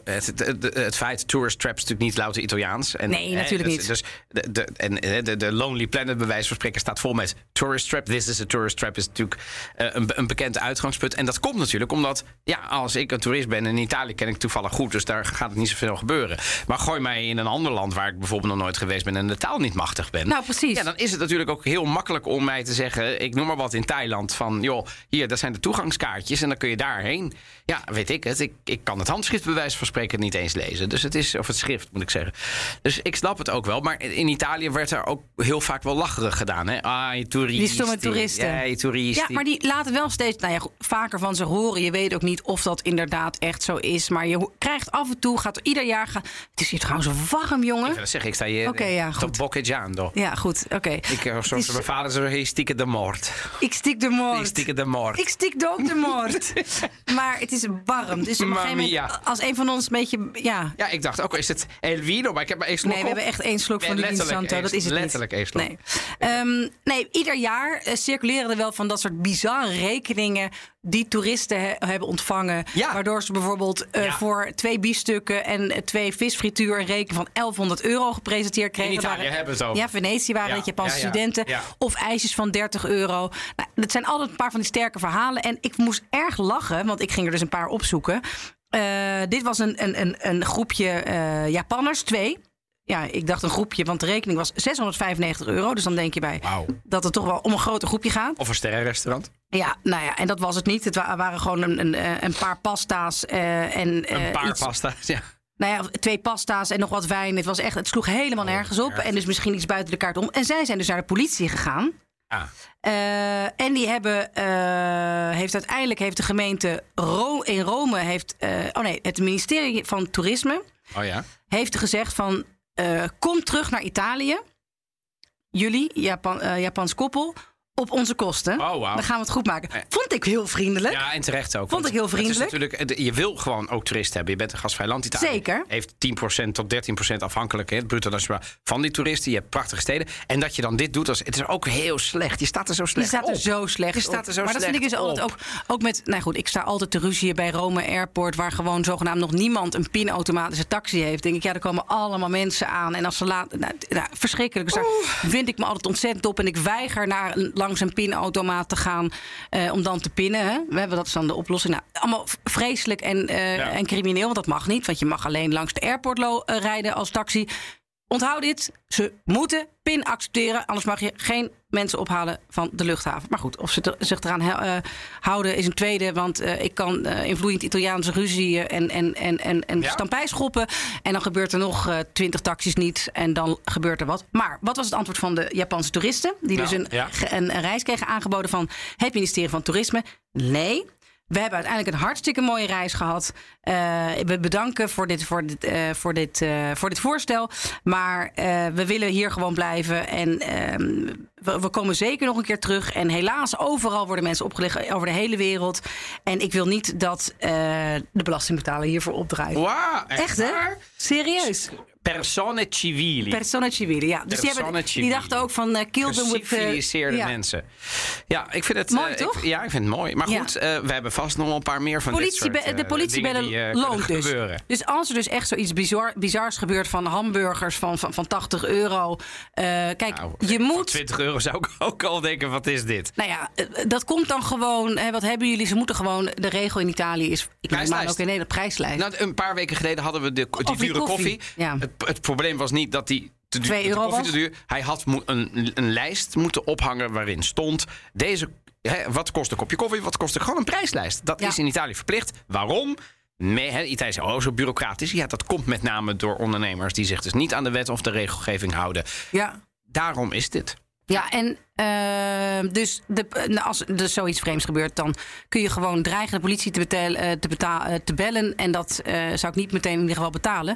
Het, het, het, het feit, tourist traps natuurlijk niet louter Italiaans. En, Nee, hè, natuurlijk dus- niet. Dus de, de, en eh, de, de Lonely Planet, bij wijze van spreken, staat vol met tourist trap. This is a tourist trap is natuurlijk eh, een, een bekend uitgangspunt. En dat komt natuurlijk omdat, ja, als ik een toerist ben... en in Italië ken ik toevallig goed, dus daar gaat het niet zoveel gebeuren. Maar gooi mij in een ander land waar ik bijvoorbeeld nog nooit geweest ben... en de taal niet machtig ben. Nou, precies. Ja, dan is het natuurlijk ook heel makkelijk om mij te zeggen... ik noem maar wat in Thailand, van joh, hier, dat zijn de toegangskaartjes... en dan kun je daarheen. Ja, weet ik het. Ik, ik kan het handschrift bij wijze van spreken niet eens lezen. Dus het is, of het schrift moet ik zeggen. Dus ik snap het ook wel. Maar in Italië werd er ook heel vaak wel lacherig gedaan. Hè? Ah, je. Die stomme toeristen. Ja, je. Ja, maar die laten wel steeds nou ja, vaker van zich horen. Je weet ook niet of dat inderdaad echt zo is. Maar je krijgt af en toe, gaat ieder jaar... Gaan, het is hier trouwens warm, jongen. Dat zeg ik, sta je Oké, ja, goed. boccheggiando. Ja, goed, oké. Ik, eh, zoals is- mijn vader zo stikken de moord. Ik stik de moord. Ik stikken de moord. Ik stik de ook de moord. maar het is warm. Dus op een gegeven moment, Mamma mia. als een van ons een beetje... Ja, Ja, ik dacht ook, is het Elvino? Maar ik heb maar één slok Nee, we hebben echt één slok van de Santo. Dat is het letterlijk één slok. Nee. Ehm, nee, ieder jaar eh, circuleren er wel van dat soort bizarre rekeningen die toeristen he- hebben ontvangen. Ja. Waardoor ze bijvoorbeeld eh, Ja. voor twee biefstukken en eh, twee visfrituur een rekening van 1100 euro gepresenteerd kregen. In Italië Waren- hebben over. Ja, Venetië waren Ja, het Japanse ja, ja. studenten. Of ijsjes van 30 euro. Nou, dat zijn altijd een paar van die sterke verhalen. En ik moest erg lachen, want ik ging er dus een paar opzoeken. Eh, dit was een, een, een, een groepje Japanners, twee. Ja, ik dacht een groepje, want de rekening was 695 euro. Dus dan denk je bij dat het toch wel om een groter groepje gaat. Of een sterrenrestaurant. Ja, nou ja, en dat was het niet. Het wa- waren gewoon een, een, eh, een paar pasta's eh, en eh, Een paar iets- pasta's, ja. nou ja, twee pasta's en nog wat wijn. Het was echt, het sloeg helemaal nergens op. En dus misschien iets buiten de kaart om. En zij zijn dus naar de politie gegaan. Ah. Eh, en die hebben, eh, heeft uiteindelijk heeft de gemeente Ro in Rome, heeft, eh, oh nee, het ministerie van Toerisme Oh ja. heeft gezegd van eh, kom terug naar Italië. Jullie, Japan, eh, Japans koppel, op onze kosten. Oh, wauw. Dan gaan we het goed maken. Vond ik heel vriendelijk. Ja, en terecht ook. Vond ik heel is vriendelijk. natuurlijk, je wil gewoon ook toeristen hebben. Je bent een gastvrij land. Italië Zeker. heeft 10% tot 13% afhankelijk hè, het bruto nationaal van die toeristen. Je hebt prachtige steden. En dat je dan dit doet, als, het is ook heel slecht. Je staat er zo Je slecht staat er op. zo slecht Je staat er zo. Maar dat vind ik dus altijd ook, ook met... Nou goed, ik sta altijd te ruzien bij Rome Airport... waar gewoon zogenaamd nog niemand een pinautomatische taxi heeft. denk ik, ja, er komen allemaal mensen aan. En als ze laat... Nou, nou, verschrikkelijk. Dus daar vind ik me altijd ontzettend op. En ik weiger naar, een- langs een pinautomaat te gaan... eh, om dan te pinnen. Hè. We hebben dat is dan de oplossing. Nou, allemaal vreselijk en, eh, Ja. en crimineel. Want dat mag niet. Want je mag alleen langs de airport eh, rijden als taxi... Onthoud dit, ze moeten PIN accepteren, anders mag je geen mensen ophalen van de luchthaven. Maar goed, of ze zich eraan eh, houden is een tweede. Want eh, ik kan eh, invloeiend Italiaanse ruzie en, en, en, en, en Ja. stampij schoppen. En dan gebeurt er nog twintig taxis niet. En dan gebeurt er wat. Maar wat was het antwoord van de Japanse toeristen? Die Nou, dus een, ja. ge- een, een reis kregen aangeboden van het ministerie van Toerisme. Nee. We hebben uiteindelijk een hartstikke mooie reis gehad. Eh, we bedanken voor dit, voor dit, eh, voor dit, eh, voor dit voorstel. Maar we willen hier gewoon blijven. En ehm, we, we komen zeker nog een keer terug. En helaas, overal worden mensen opgelegd over de hele wereld. En ik wil niet dat de belastingbetaler hiervoor opdraait. Wauw, Echt, hè? waar? Serieus. Persone civili. Persona civile, ja. Dus die, hebben, die civili. dachten ook van eh kill them with... Geciviliseerde ja. mensen. Ja, ik vind het Mooi, eh, toch? Ik, ja, ik vind het mooi. Maar Ja. goed, eh, we hebben vast nog wel een paar meer van dit Politie, soort, eh, de politie dingen bellen die, kunnen loont dus. gebeuren. Dus als er dus echt zoiets bizar, bizars gebeurt van hamburgers van, van, van 80 euro. kijk, Nou, je moet. 20 euro zou ik ook al denken, wat is dit? Nou ja, dat komt dan gewoon. Hè, wat hebben jullie? Ze moeten gewoon. De regel in Italië is. Ik neem Prijslijst. ook in Nederland prijslijst. Nou, een paar weken geleden hadden we de, die dure koffie. koffie, ja. Het, probleem was niet dat die te duur, Twee de euro koffie was? te duur. Hij had een, een lijst moeten ophangen waarin stond deze. Hè, wat kost een kopje koffie? Wat kost er gewoon een prijslijst? Dat Ja. is in Italië verplicht. Waarom? Nee, hè, Italië is oh, zo bureaucratisch. Ja, dat komt met name door ondernemers die zich dus niet aan de wet of de regelgeving houden. ja. Daarom is dit. Ja, en eh, dus de, nou, als er zoiets vreemds gebeurt, dan kun je gewoon dreigen de politie te, betalen, eh, te, beta- eh, te bellen. En dat eh, zou ik niet meteen in ieder geval betalen.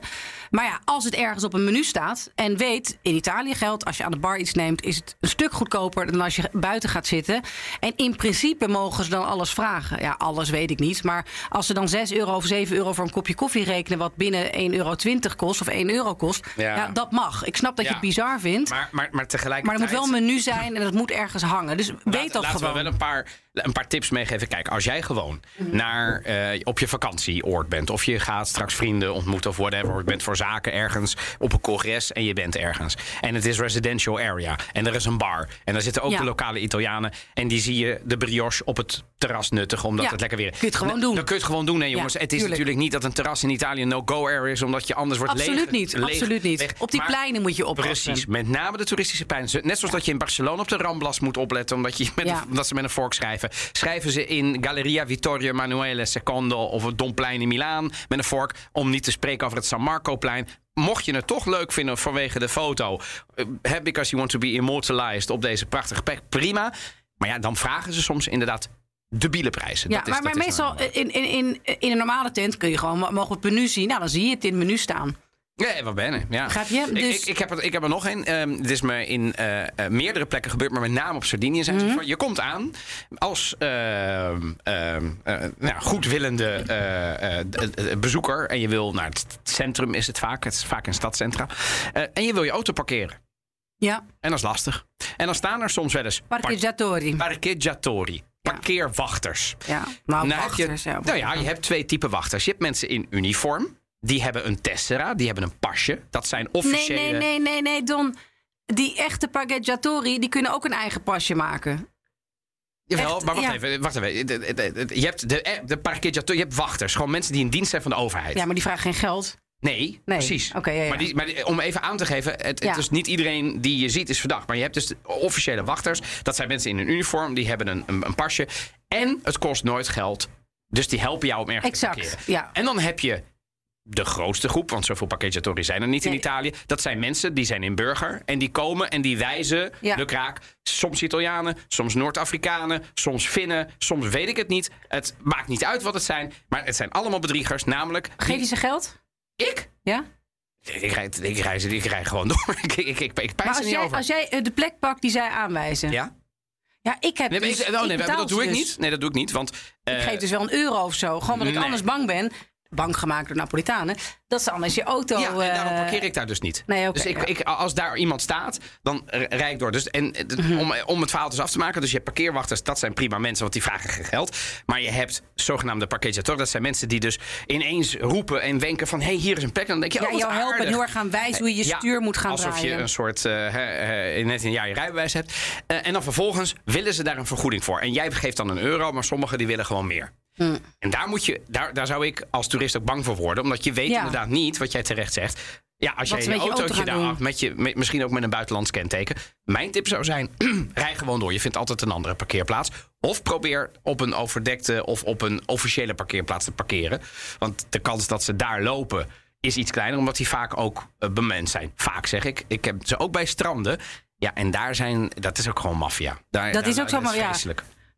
Maar ja, als het ergens op een menu staat en weet, in Italië geldt, als je aan de bar iets neemt, is het een stuk goedkoper dan als je buiten gaat zitten. En in principe mogen ze dan alles vragen. Ja, alles weet ik niet. Maar als ze dan 6 euro of 7 euro voor een kopje koffie rekenen, wat binnen 1,20 euro kost of 1 euro kost, Ja. ja. dat mag. Ik snap dat je het bizar vindt. Maar, maar, maar tegelijkertijd. Maar er moet wel een menu zijn en dat moet ergens hangen. Dus weet Laat- dat laten gewoon. we wel een paar, een paar tips meegeven. Kijk, als jij gewoon naar, eh, op je vakantieoord bent... of je gaat straks vrienden ontmoeten of whatever... of je bent voor zaken ergens op een congres en je bent ergens. En het is residential area en er is een bar. En daar zitten ook Ja. de lokale Italianen... en die zie je de brioche op het terras nuttigen... omdat Ja, het lekker weer is. kun je het gewoon doen. Dan kun je het gewoon doen, hè, jongens. het is tuurlijk. natuurlijk niet dat een terras in Italië een no-go area is... omdat je anders wordt Absoluut leeg- niet, leeg- absoluut niet. leeg- Op die Maar- pleinen moet je oppassen. Precies, met name de toeristische pleinen. Net zoals dat je in Barcelona op de Ramblas moet opletten... omdat, je met een, omdat ze met een vork schrijven. Schrijven ze in Galleria Vittorio Emanuele II... of het Domplein in Milaan met een vork... om niet te spreken over het San Marco-plein... Mocht je het toch leuk vinden vanwege de foto... eh, hè, because you want to be immortalized op deze prachtige plek, prima. Maar ja, dan vragen ze soms inderdaad debiele prijzen. Ja, Dat is- maar, maar dat is meestal in, in, in, in een normale tent kun je gewoon, mogen we het menu zien? Nou, dan zie je het in het menu staan. Ja, wat ben ik? Ja. Je? Ik- Dus- Ik, ik, heb er, ik heb er nog een. Ehm dit is me in eh, eh, meerdere plekken gebeurd, maar met name op Sardinië zijn Mhm. Je komt aan als ehm, ehm, eh, nou, goedwillende bezoeker en je wil naar het centrum, is het vaak. Het is vaak een stadcentra. En je wil je auto parkeren. Ja, En dat is lastig. En dan staan er soms wel eens par- parcheggiatori. parcheggiatori, parkeerwachters. Ja, nou, Nou, je, wachters. ja. nou ja, je hebt twee typen wachters. Je hebt mensen in uniform. Die hebben een tessera, die hebben een pasje. Dat zijn Nee, officiële... nee, nee, nee, nee, Don. Die echte parcheggiatori, die kunnen ook een eigen pasje maken. Jawel, Echt, maar wacht ja. even. Wacht even. Je hebt de, eh, de je hebt wachters. Gewoon mensen die in dienst zijn van de overheid. Ja, maar die vragen geen geld. Nee, Nee. precies. Oké, ja, ja. Maar, die, maar die- om even aan te geven, het, Ja. het is niet iedereen die je ziet is verdacht. Maar je hebt dus officiële wachters. Dat zijn mensen in een uniform, die hebben een, een, een pasje. En het kost nooit geld. Dus die helpen jou om ergens Exact, te parkeren. En dan heb je de grootste groep, want zoveel parcheggiatori zijn er niet in. Italië. Dat zijn mensen die zijn in burger en die komen en die wijzen Ja. de kraak. Soms Italianen, soms Noord-Afrikanen, soms Finnen, soms weet ik het niet. Het maakt niet uit wat het zijn, maar het zijn allemaal bedriegers. Namelijk, Geef je ze geld? ik? Ja? Ik rijd, ik, rijd, ik rijd gewoon door. ik, ik, ik, ik pijs Maar als niet jij, over. als jij eh, de plek pakt die zij aanwijzen. Ja? Ja, ik heb Nee, dus, ik, oh, nee, dat doe ik dus. niet. Nee, dat doe ik niet. Want eh, Ik geef dus wel een euro of zo. Gewoon omdat ik anders bang ben. Bang gemaakt door Napolitanen. Dat ze anders je auto... ja, en daarom eh, parkeer ik daar dus niet. nee, oké, dus ik, ja. ik, als daar iemand staat, dan rijd ik door. Dus, en, eh, om, om het verhaal dus af te maken. Dus je hebt parkeerwachters, dat zijn prima mensen, want die vragen geen geld. Maar je hebt zogenaamde parkeerjator. Dat zijn mensen die dus ineens roepen en wenken van... hé, hey, hier is een plek. En dan denk je, ja, oh, jou helpen heel erg gaan wijzen hoe je je Ja, stuur moet gaan alsof draaien. je een soort eh, eh, net een jaar je rijbewijs hebt. Eh, en dan vervolgens willen ze daar een vergoeding voor. En jij geeft dan een euro, maar sommigen die willen gewoon meer. Hm. En daar, moet je, daar, daar zou ik als toerist ook bang voor worden. Omdat je weet Ja. inderdaad niet, wat jij terecht zegt... Ja, als Wat jij je auto autootje daar af, met je, met- misschien ook met een buitenlands kenteken. Mijn tip zou zijn, rij gewoon door. Je vindt altijd een andere parkeerplaats. Of probeer op een overdekte of op een officiële parkeerplaats te parkeren. Want de kans dat ze daar lopen is iets kleiner, omdat die vaak ook uh, bemand zijn. Vaak zeg ik. Ik heb ze ook bij stranden. Ja, en daar zijn, dat is ook gewoon maffia. Dat daar- is ook zo, maar ja.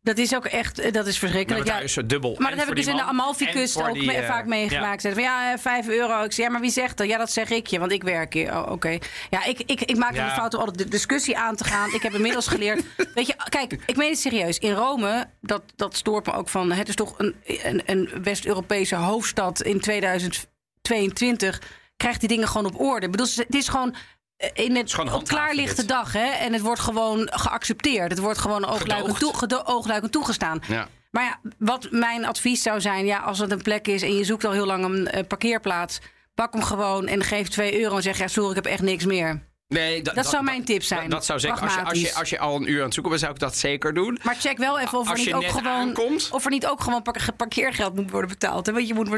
Dat is ook echt, eh, dat is verschrikkelijk. Nou, Ja, dubbel. Maar dat heb ik dus in de Amalfi-kust ook die, me- eh, vaak meegemaakt. Zeggen van ja, eh, 5 euro. Ik zeg, ja, maar wie zegt dat? Ja, dat zeg ik je, want ik werk hier. Oh, oké. Ja, ik, ik, ik maak Ja. de fout om altijd de discussie aan te gaan. Ik heb inmiddels geleerd. Weet je, kijk, ik meen het serieus. In Rome, dat, dat stoort me ook van. Het is toch een, een, een West-Europese hoofdstad in 2022. Krijgt die dingen gewoon op orde. Ik bedoel, het is gewoon. Eh, In het, gewoon op klaarlichte dag, hè? En het wordt gewoon geaccepteerd. Het wordt gewoon oogluikend, toe, oogluikend toegestaan. Ja. Maar ja, wat mijn advies zou zijn, ja, als het een plek is en je zoekt al heel lang een eh, parkeerplaats, pak hem gewoon en geef 2 euro en zeg ja, sorry, ik heb echt niks meer. Nee, Dat zou mijn tip zijn. Dat, dat zou zeker. Als je, als, je, als je al een uur aan het zoeken bent, zou ik dat zeker doen. Maar check wel even of er niet je ook gewoon aankomt. of er niet ook gewoon par- parkeergeld moet worden betaald. hè? Want je moet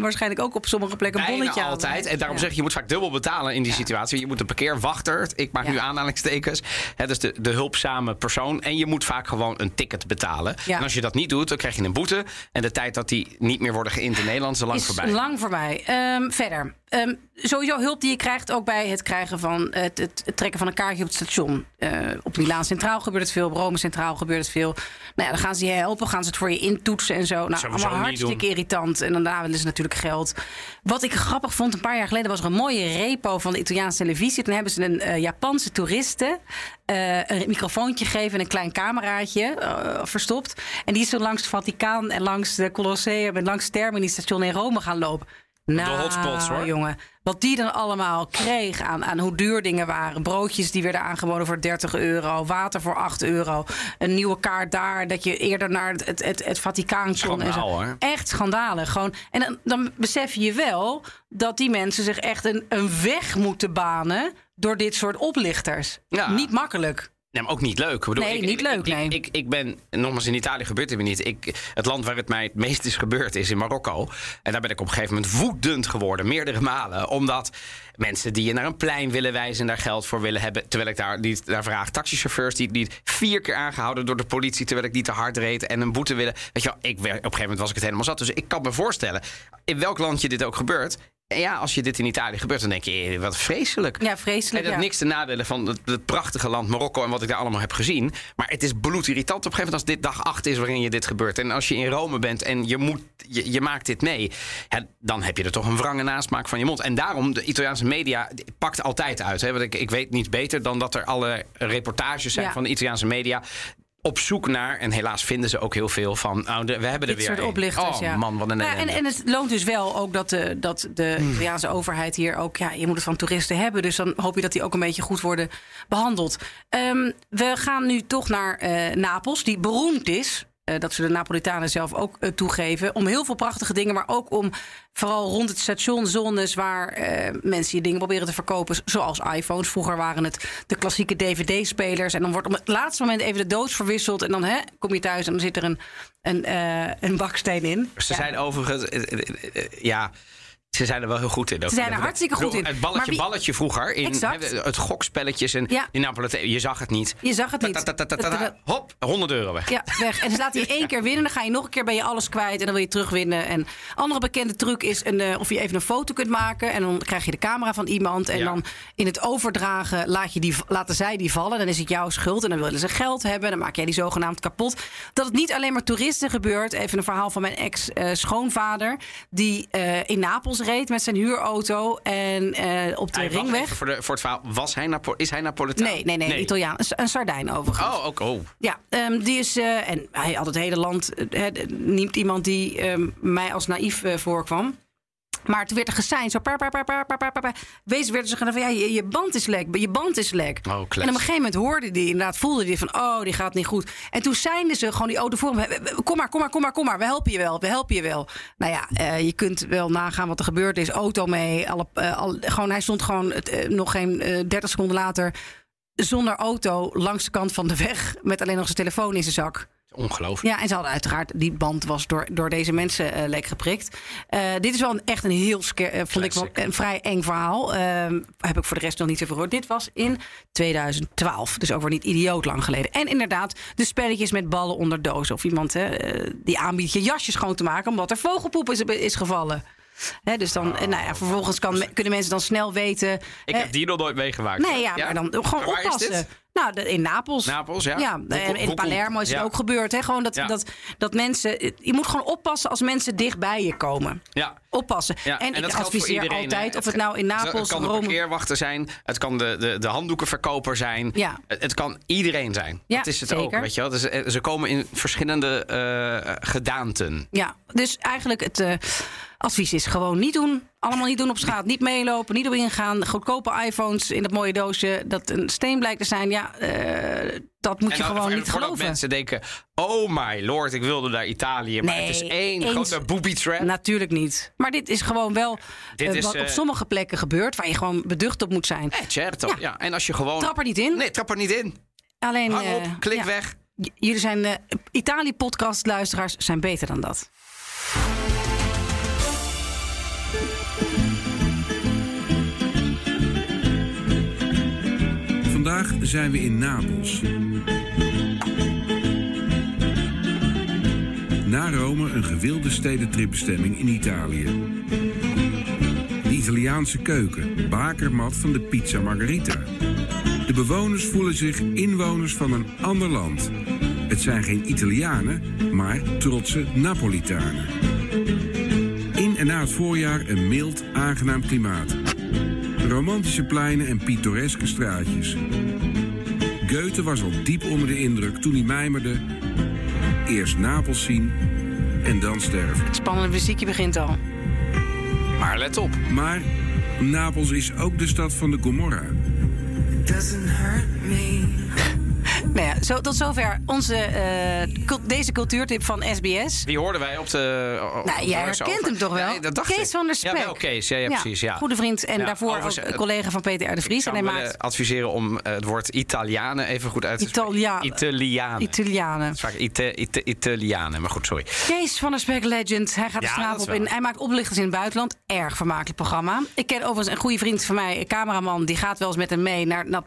waarschijnlijk ook op sommige plekken een Bijna bonnetje halen. altijd. En daarom Ja. zeg ik, je moet vaak dubbel betalen in die situatie. Je moet een parkeerwachter, ik maak Ja. nu aanhalingstekens. Hè, dus de, de hulpzame persoon. En je moet vaak gewoon een ticket betalen. En als je dat niet doet, dan krijg je een boete. En de tijd dat die niet meer worden geïnd in Nederland is lang is voorbij. lang voorbij. Ehm, verder. Ehm, sowieso hulp die je krijgt ook bij het krijgen van het, het, het trekken van een kaartje op het station. Eh, op Milaan Centraal gebeurt het veel, op Rome Centraal gebeurt het veel. Nou ja, dan gaan ze je helpen, gaan ze het voor je intoetsen en zo. Nou, allemaal hartstikke irritant. En daarna willen ze natuurlijk geld. Wat ik grappig vond, een paar jaar geleden was er een mooie repo van de Italiaanse televisie. Toen hebben ze een eh, Japanse toeriste eh, een microfoontje gegeven en een klein cameraatje eh, verstopt. En die is zo langs het Vaticaan en langs de Colosseum en langs het Termini-station in Rome gaan lopen. Nou, hotspots, hoor. jongen. Wat die dan allemaal kreeg aan, aan hoe duur dingen waren. Broodjes die werden aangeboden voor 30 euro. Water voor 8 euro. Een nieuwe kaart daar. Dat je eerder naar het, het, het, het Vaticaan kon. en zo. Hoor. Echt schandalig. Gewoon. En dan, dan besef je wel dat die mensen zich echt een, een weg moeten banen. door dit soort oplichters. Ja. Niet makkelijk. Nee, maar ook niet leuk. Ik bedoel, Nee, ik, niet leuk, Ik, nee. ik, ik ben, nogmaals, in Italië gebeurt het me niet. Ik, het land waar het mij het meest is gebeurd is in Marokko. En daar ben ik op een gegeven moment woedend geworden, meerdere malen. Omdat mensen die je naar een plein willen wijzen en daar geld voor willen hebben. Terwijl ik daar, die, daar vraag, taxichauffeurs die, die vier keer aangehouden door de politie. terwijl ik niet te hard reed en een boete willen. Weet je wel, ik, op een gegeven moment was ik het helemaal zat. Dus ik kan me voorstellen, in welk landje dit ook gebeurt. En ja, als je dit in Italië gebeurt, dan denk je, eh, wat vreselijk. Ja, En vreselijk. dat ja. niks te nadelen van het, het prachtige land Marokko en wat ik daar allemaal heb gezien. Maar het is bloedirritant op een gegeven moment als dit dag 8 is waarin je dit gebeurt. En als je in Rome bent en je, moet, je, je maakt dit mee, ja, dan heb je er toch een wrange nasmaak van je mond. En daarom, de Italiaanse media pakt altijd uit. Hè? Want ik, ik weet niet beter dan dat er alle reportages zijn Ja. van de Italiaanse media. Op zoek naar, en helaas vinden ze ook heel veel van. Oh, de- we hebben er Dit weer soort een. oplichters, Oh ja. man, wat een Nou, en, en het loont dus wel ook dat de, dat de Hmm. Italiaanse overheid hier ook... Ja, je moet het van toeristen hebben. Dus dan hoop je dat die ook een beetje goed worden behandeld. Ehm, we gaan nu toch naar eh, Napels, die beroemd is... eh, dat ze de Napolitanen zelf ook eh, toegeven. Om heel veel prachtige dingen, maar ook om vooral rond het station zones waar eh, mensen je dingen proberen te verkopen. Zoals iPhones. Vroeger waren het de klassieke DVD-spelers. En dan wordt op het laatste moment even de doos verwisseld. En dan hè, kom je thuis en dan zit er een, een, een baksteen in. Ze Ja. zijn overigens, ja, ze zijn er wel heel goed in. ook. Ze zijn er hartstikke goed in. Het balletje, wie- balletje vroeger, in, het gokspelletjes en Ja. je zag het niet. Je zag het niet. Hop, 100 euro weg. Ja, weg. En dan laat hij één keer winnen. Dan ga je nog een keer ben je alles kwijt. En dan wil je terugwinnen. En andere bekende truc is een, eh, of je even een foto kunt maken. En dan krijg je de camera van iemand. En Ja. dan in het overdragen laat je die, laten zij die vallen. Dan is het jouw schuld. En dan willen ze geld hebben. Dan maak jij die zogenaamd kapot. Dat het niet alleen maar toeristen gebeurt. Even een verhaal van mijn ex-schoonvader. die eh, in Napels reed met zijn huurauto. En eh, op de Hij, ringweg. Voor, de, voor het verhaal, was hij Napo is hij Napolitaan? Nee, nee, nee, Italiaan. Een, een Sardijn overigens. Oh, ook. Oh. Ja, ehm, die is. eh, en hij had het hele land. niet iemand die ehm, mij als naïef voorkwam. Maar toen werd er geseind. Zo. Wees werd er gedaan van ja, je, je band is lek. Je band is lek. Oh, en op een gegeven moment hoorde die inderdaad, voelde die van oh, die gaat niet goed. En toen seinde ze gewoon die auto voor hem. Kom maar, kom maar, kom maar, kom maar. We helpen je wel. We helpen je wel. Nou ja, eh, je kunt wel nagaan wat er gebeurd is. Auto mee. Alle, eh, al, gewoon, hij stond gewoon eh, nog geen eh, 30 seconden later zonder auto langs de kant van de weg met alleen nog zijn telefoon in zijn zak. Ongelooflijk. Ja, en ze hadden uiteraard, die band was door, door deze mensen eh lek geprikt. Eh, dit is wel een, echt een heel, eh, vond ik wel een vrij eng verhaal. Ehm, heb ik voor de rest nog niet zo gehoord. Dit was in 2012, dus ook weer niet idioot lang geleden. En inderdaad, de spelletjes met ballen onder dozen. Of iemand hè, die aanbiedt je jasje schoon te maken omdat er vogelpoep is, is gevallen. Dus dan, eh, nou ja, vervolgens kan, kunnen mensen dan snel weten. Ik heb die nog nooit meegemaakt. Nee, ja, maar dan gewoon Maar oppassen. Nou, de- in Napels. Napels, ja. Ja, en in Palermo is het ja. ook gebeurd. Hè? Gewoon dat, Ja. dat, dat mensen. Je moet gewoon oppassen als mensen dicht bij je komen. Ja. Oppassen. Ja, en, dat ik adviseer iedereen, altijd, hè. of het nou in Napels, Het kan de Rome. parkeerwachter zijn. Het kan de, de, de handdoekenverkoper zijn. Ja. Het, het kan iedereen zijn. Ja, dat is het ook. Weet je wel? Dus, eh, ze komen in verschillende eh, gedaanten. Ja, dus eigenlijk het eh, advies is gewoon niet doen. Allemaal niet doen op straat. Niet meelopen, niet op ingaan. Goedkope iPhones in dat mooie doosje. Dat een steen blijkt te zijn. Ja, eh, dat moet je dan- gewoon en niet geloven. mensen denken... oh my lord, ik wilde naar Italië. Maar Nee, het is één eens- grote booby trap. Natuurlijk niet. Maar dit is gewoon wel Dit eh, is, wat eh, op sommige plekken gebeurt... waar je gewoon beducht op moet zijn. Eh, certo. Ja. Ja. En als je gewoon... Trap er niet in. Nee, trap er niet in. Alleen, Hang op, eh, klik ja. weg. J- Jullie zijn eh, Italië-podcast-luisteraars zijn beter dan dat. Vandaag zijn we in Napels. Na Rome een gewilde stedentripbestemming in Italië. De Italiaanse keuken, bakermat van de pizza margherita. De bewoners voelen zich inwoners van een ander land. Het zijn geen Italianen, maar trotse Napolitanen. En na het voorjaar een mild, aangenaam klimaat. Romantische pleinen en pittoreske straatjes. Goethe was al diep onder de indruk toen hij mijmerde... eerst Napels zien en dan sterven. Spannende muziekje begint al. Maar let op. Maar Napels is ook de stad van de Gomorra. doesn't hurt me. Ja, zo, tot zover onze, eh, cult- deze cultuurtip van SBS. Die hoorden wij op de... op Nou, jij herkent hem toch wel? Nee, dat dacht Kees ik. van der Spek. Ja, wel Kees. Ja, ja, precies. Ja. Goede vriend en daarvoor ook een collega van Peter R. de Vries. Ik zou en hij maakt adviseren om eh, het woord Italianen even goed uit te spreken. Italia- Italianen. Italianen. Het is vaak Ita- Ita- Italianen, maar goed, sorry. Kees van der Spek Legend. Hij gaat de straat op wel. hij maakt oplichters in het buitenland. Erg vermakelijk programma. Ik ken overigens een goede vriend van mij, een cameraman. Die gaat wel eens met hem mee naar, naar,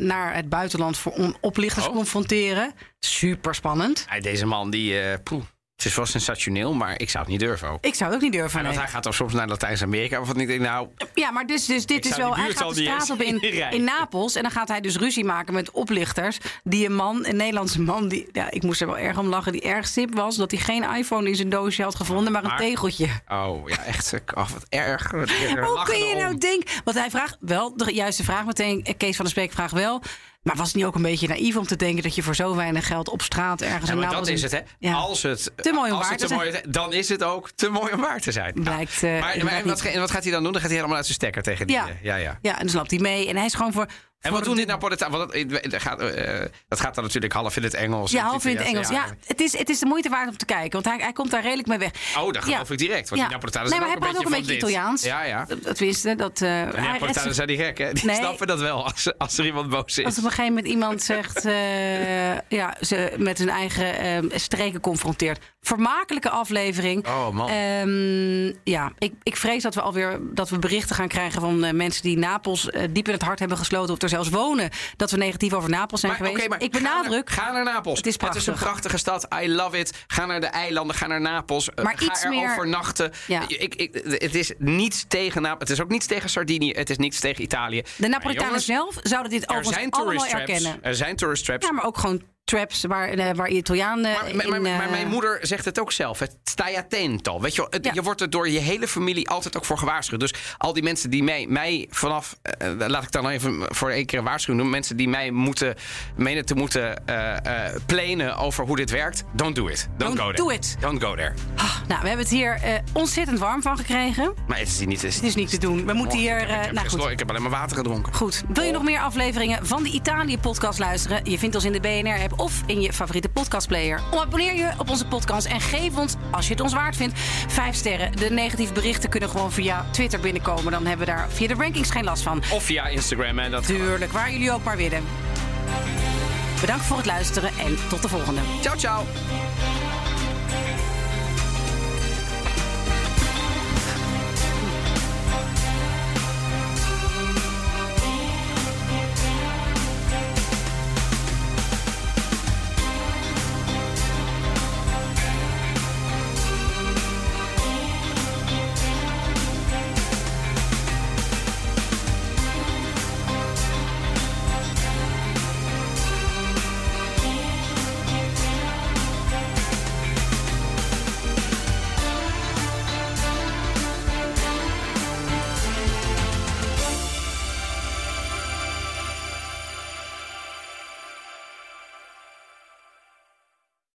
naar het buitenland voor, oplichters te Oh. Confronteren. Super spannend. Ja, deze man, die, eh, poeh, het is wel sensationeel, maar ik zou het niet durven ook. Ik zou het ook niet durven. Want nee. hij gaat dan soms naar Latijns-Amerika. Of wat niet. Nou, Ja, maar dus, dus dit Ik is zou wel. die Hij buurt gaat al de niet straat op eens in, inrijden. in Napels. En dan gaat hij dus ruzie maken met oplichters. Die een man, een Nederlandse man. Die, ja, ik moest er wel erg om lachen. Die erg sip was. Dat hij geen iPhone in zijn doosje had gevonden. Maar een Maar- tegeltje. oh ja, echt. Oh, wat erg. Wat erg. Hoe Lachen kun je erom. nou denken? Want hij vraagt wel de juiste vraag meteen. Kees van der Speek vraagt wel. Maar was het niet ook een beetje naïef om te denken dat je voor zo weinig geld op straat ergens Ja, maar dat is het, hè? Ja. Als het Te mooi om waar te te mooi dan is het ook te mooi om waar te zijn. Blijkt, eh, maar, en wat, en wat gaat hij dan doen? Dan gaat hij helemaal uit zijn stekker tegen die. Ja. eh, ja, ja. Ja, en dan slapt hij mee. En hij is gewoon voor. En wat doen de- dit Napolitaan? Want dat, dat, gaat, eh, dat gaat dan natuurlijk half in het Engels. Ja, half in het Engels. Ja, het is, het is de moeite waard om te kijken. Want hij, hij komt daar redelijk mee weg. Oh, dat geloof Ja. ik direct. Want Ja. die Napolitanen nee, maar hij praat ook een beetje dit. Italiaans. Ja, ja. Dat tenminste, dat... eh, die redt Napolitanen zijn die gek, hè? Die Nee. snappen dat wel als, als er iemand boos is. Als op een gegeven moment iemand zegt, eh, ja, ze met hun eigen eh, streken confronteert. Vermakelijke aflevering. Oh, man. Ehm, ja, ik, ik vrees dat we alweer dat we berichten gaan krijgen van eh, mensen die Napels eh, diep in het hart hebben gesloten of er zelfs wonen. Dat we negatief over Napels zijn Maar, geweest. maar ik ga benadruk. naar- Ga naar, Napels. Het is een prachtig. prachtige stad. I love it. Ga naar de eilanden. Ga naar Napels. Eh, Maar ga iets er meer- overnachten. Ja. Ik, ik, het is niets tegen Napels. Het is ook niets tegen Sardinië. Het is niets tegen Italië. De Napolitanen jongens, zelf zouden dit overigens zijn allemaal traps. erkennen. Er zijn tourist traps. Ja, maar ook gewoon traps waar, eh, waar Italianen Maar, maar, in... maar- maar eh, mijn moeder zegt het ook zelf. Het stai attento. Weet je, wel, het- Ja. je wordt er door je hele familie altijd ook voor gewaarschuwd. Dus al die mensen die mij, mij vanaf... eh, laat ik dan even voor één keer een waarschuwing doen. Mensen die mij moeten, menen te moeten eh eh planen over hoe dit werkt. Don't do it. Don't, Don't go do there. it. Don't go there. ah, nou, we hebben het hier eh, ontzettend warm van gekregen. Maar het is niet... Het Het is niet te doen. We moeten hier... Ik heb, ik, eh, heb nou goed. ik heb alleen maar water gedronken. Goed. Wil je nog meer afleveringen van de Italië-podcast luisteren? Je vindt ons in de BNR-app of in je favoriete podcastplayer. Abonneer je op onze podcast en geef ons, als je het ons waard vindt, vijf sterren. De negatieve berichten kunnen gewoon via Twitter binnenkomen. Dan hebben we daar via de rankings geen last van. Of via Instagram. En dat Tuurlijk, waar jullie ook maar willen. Bedankt voor het luisteren en tot de volgende. Ciao, ciao.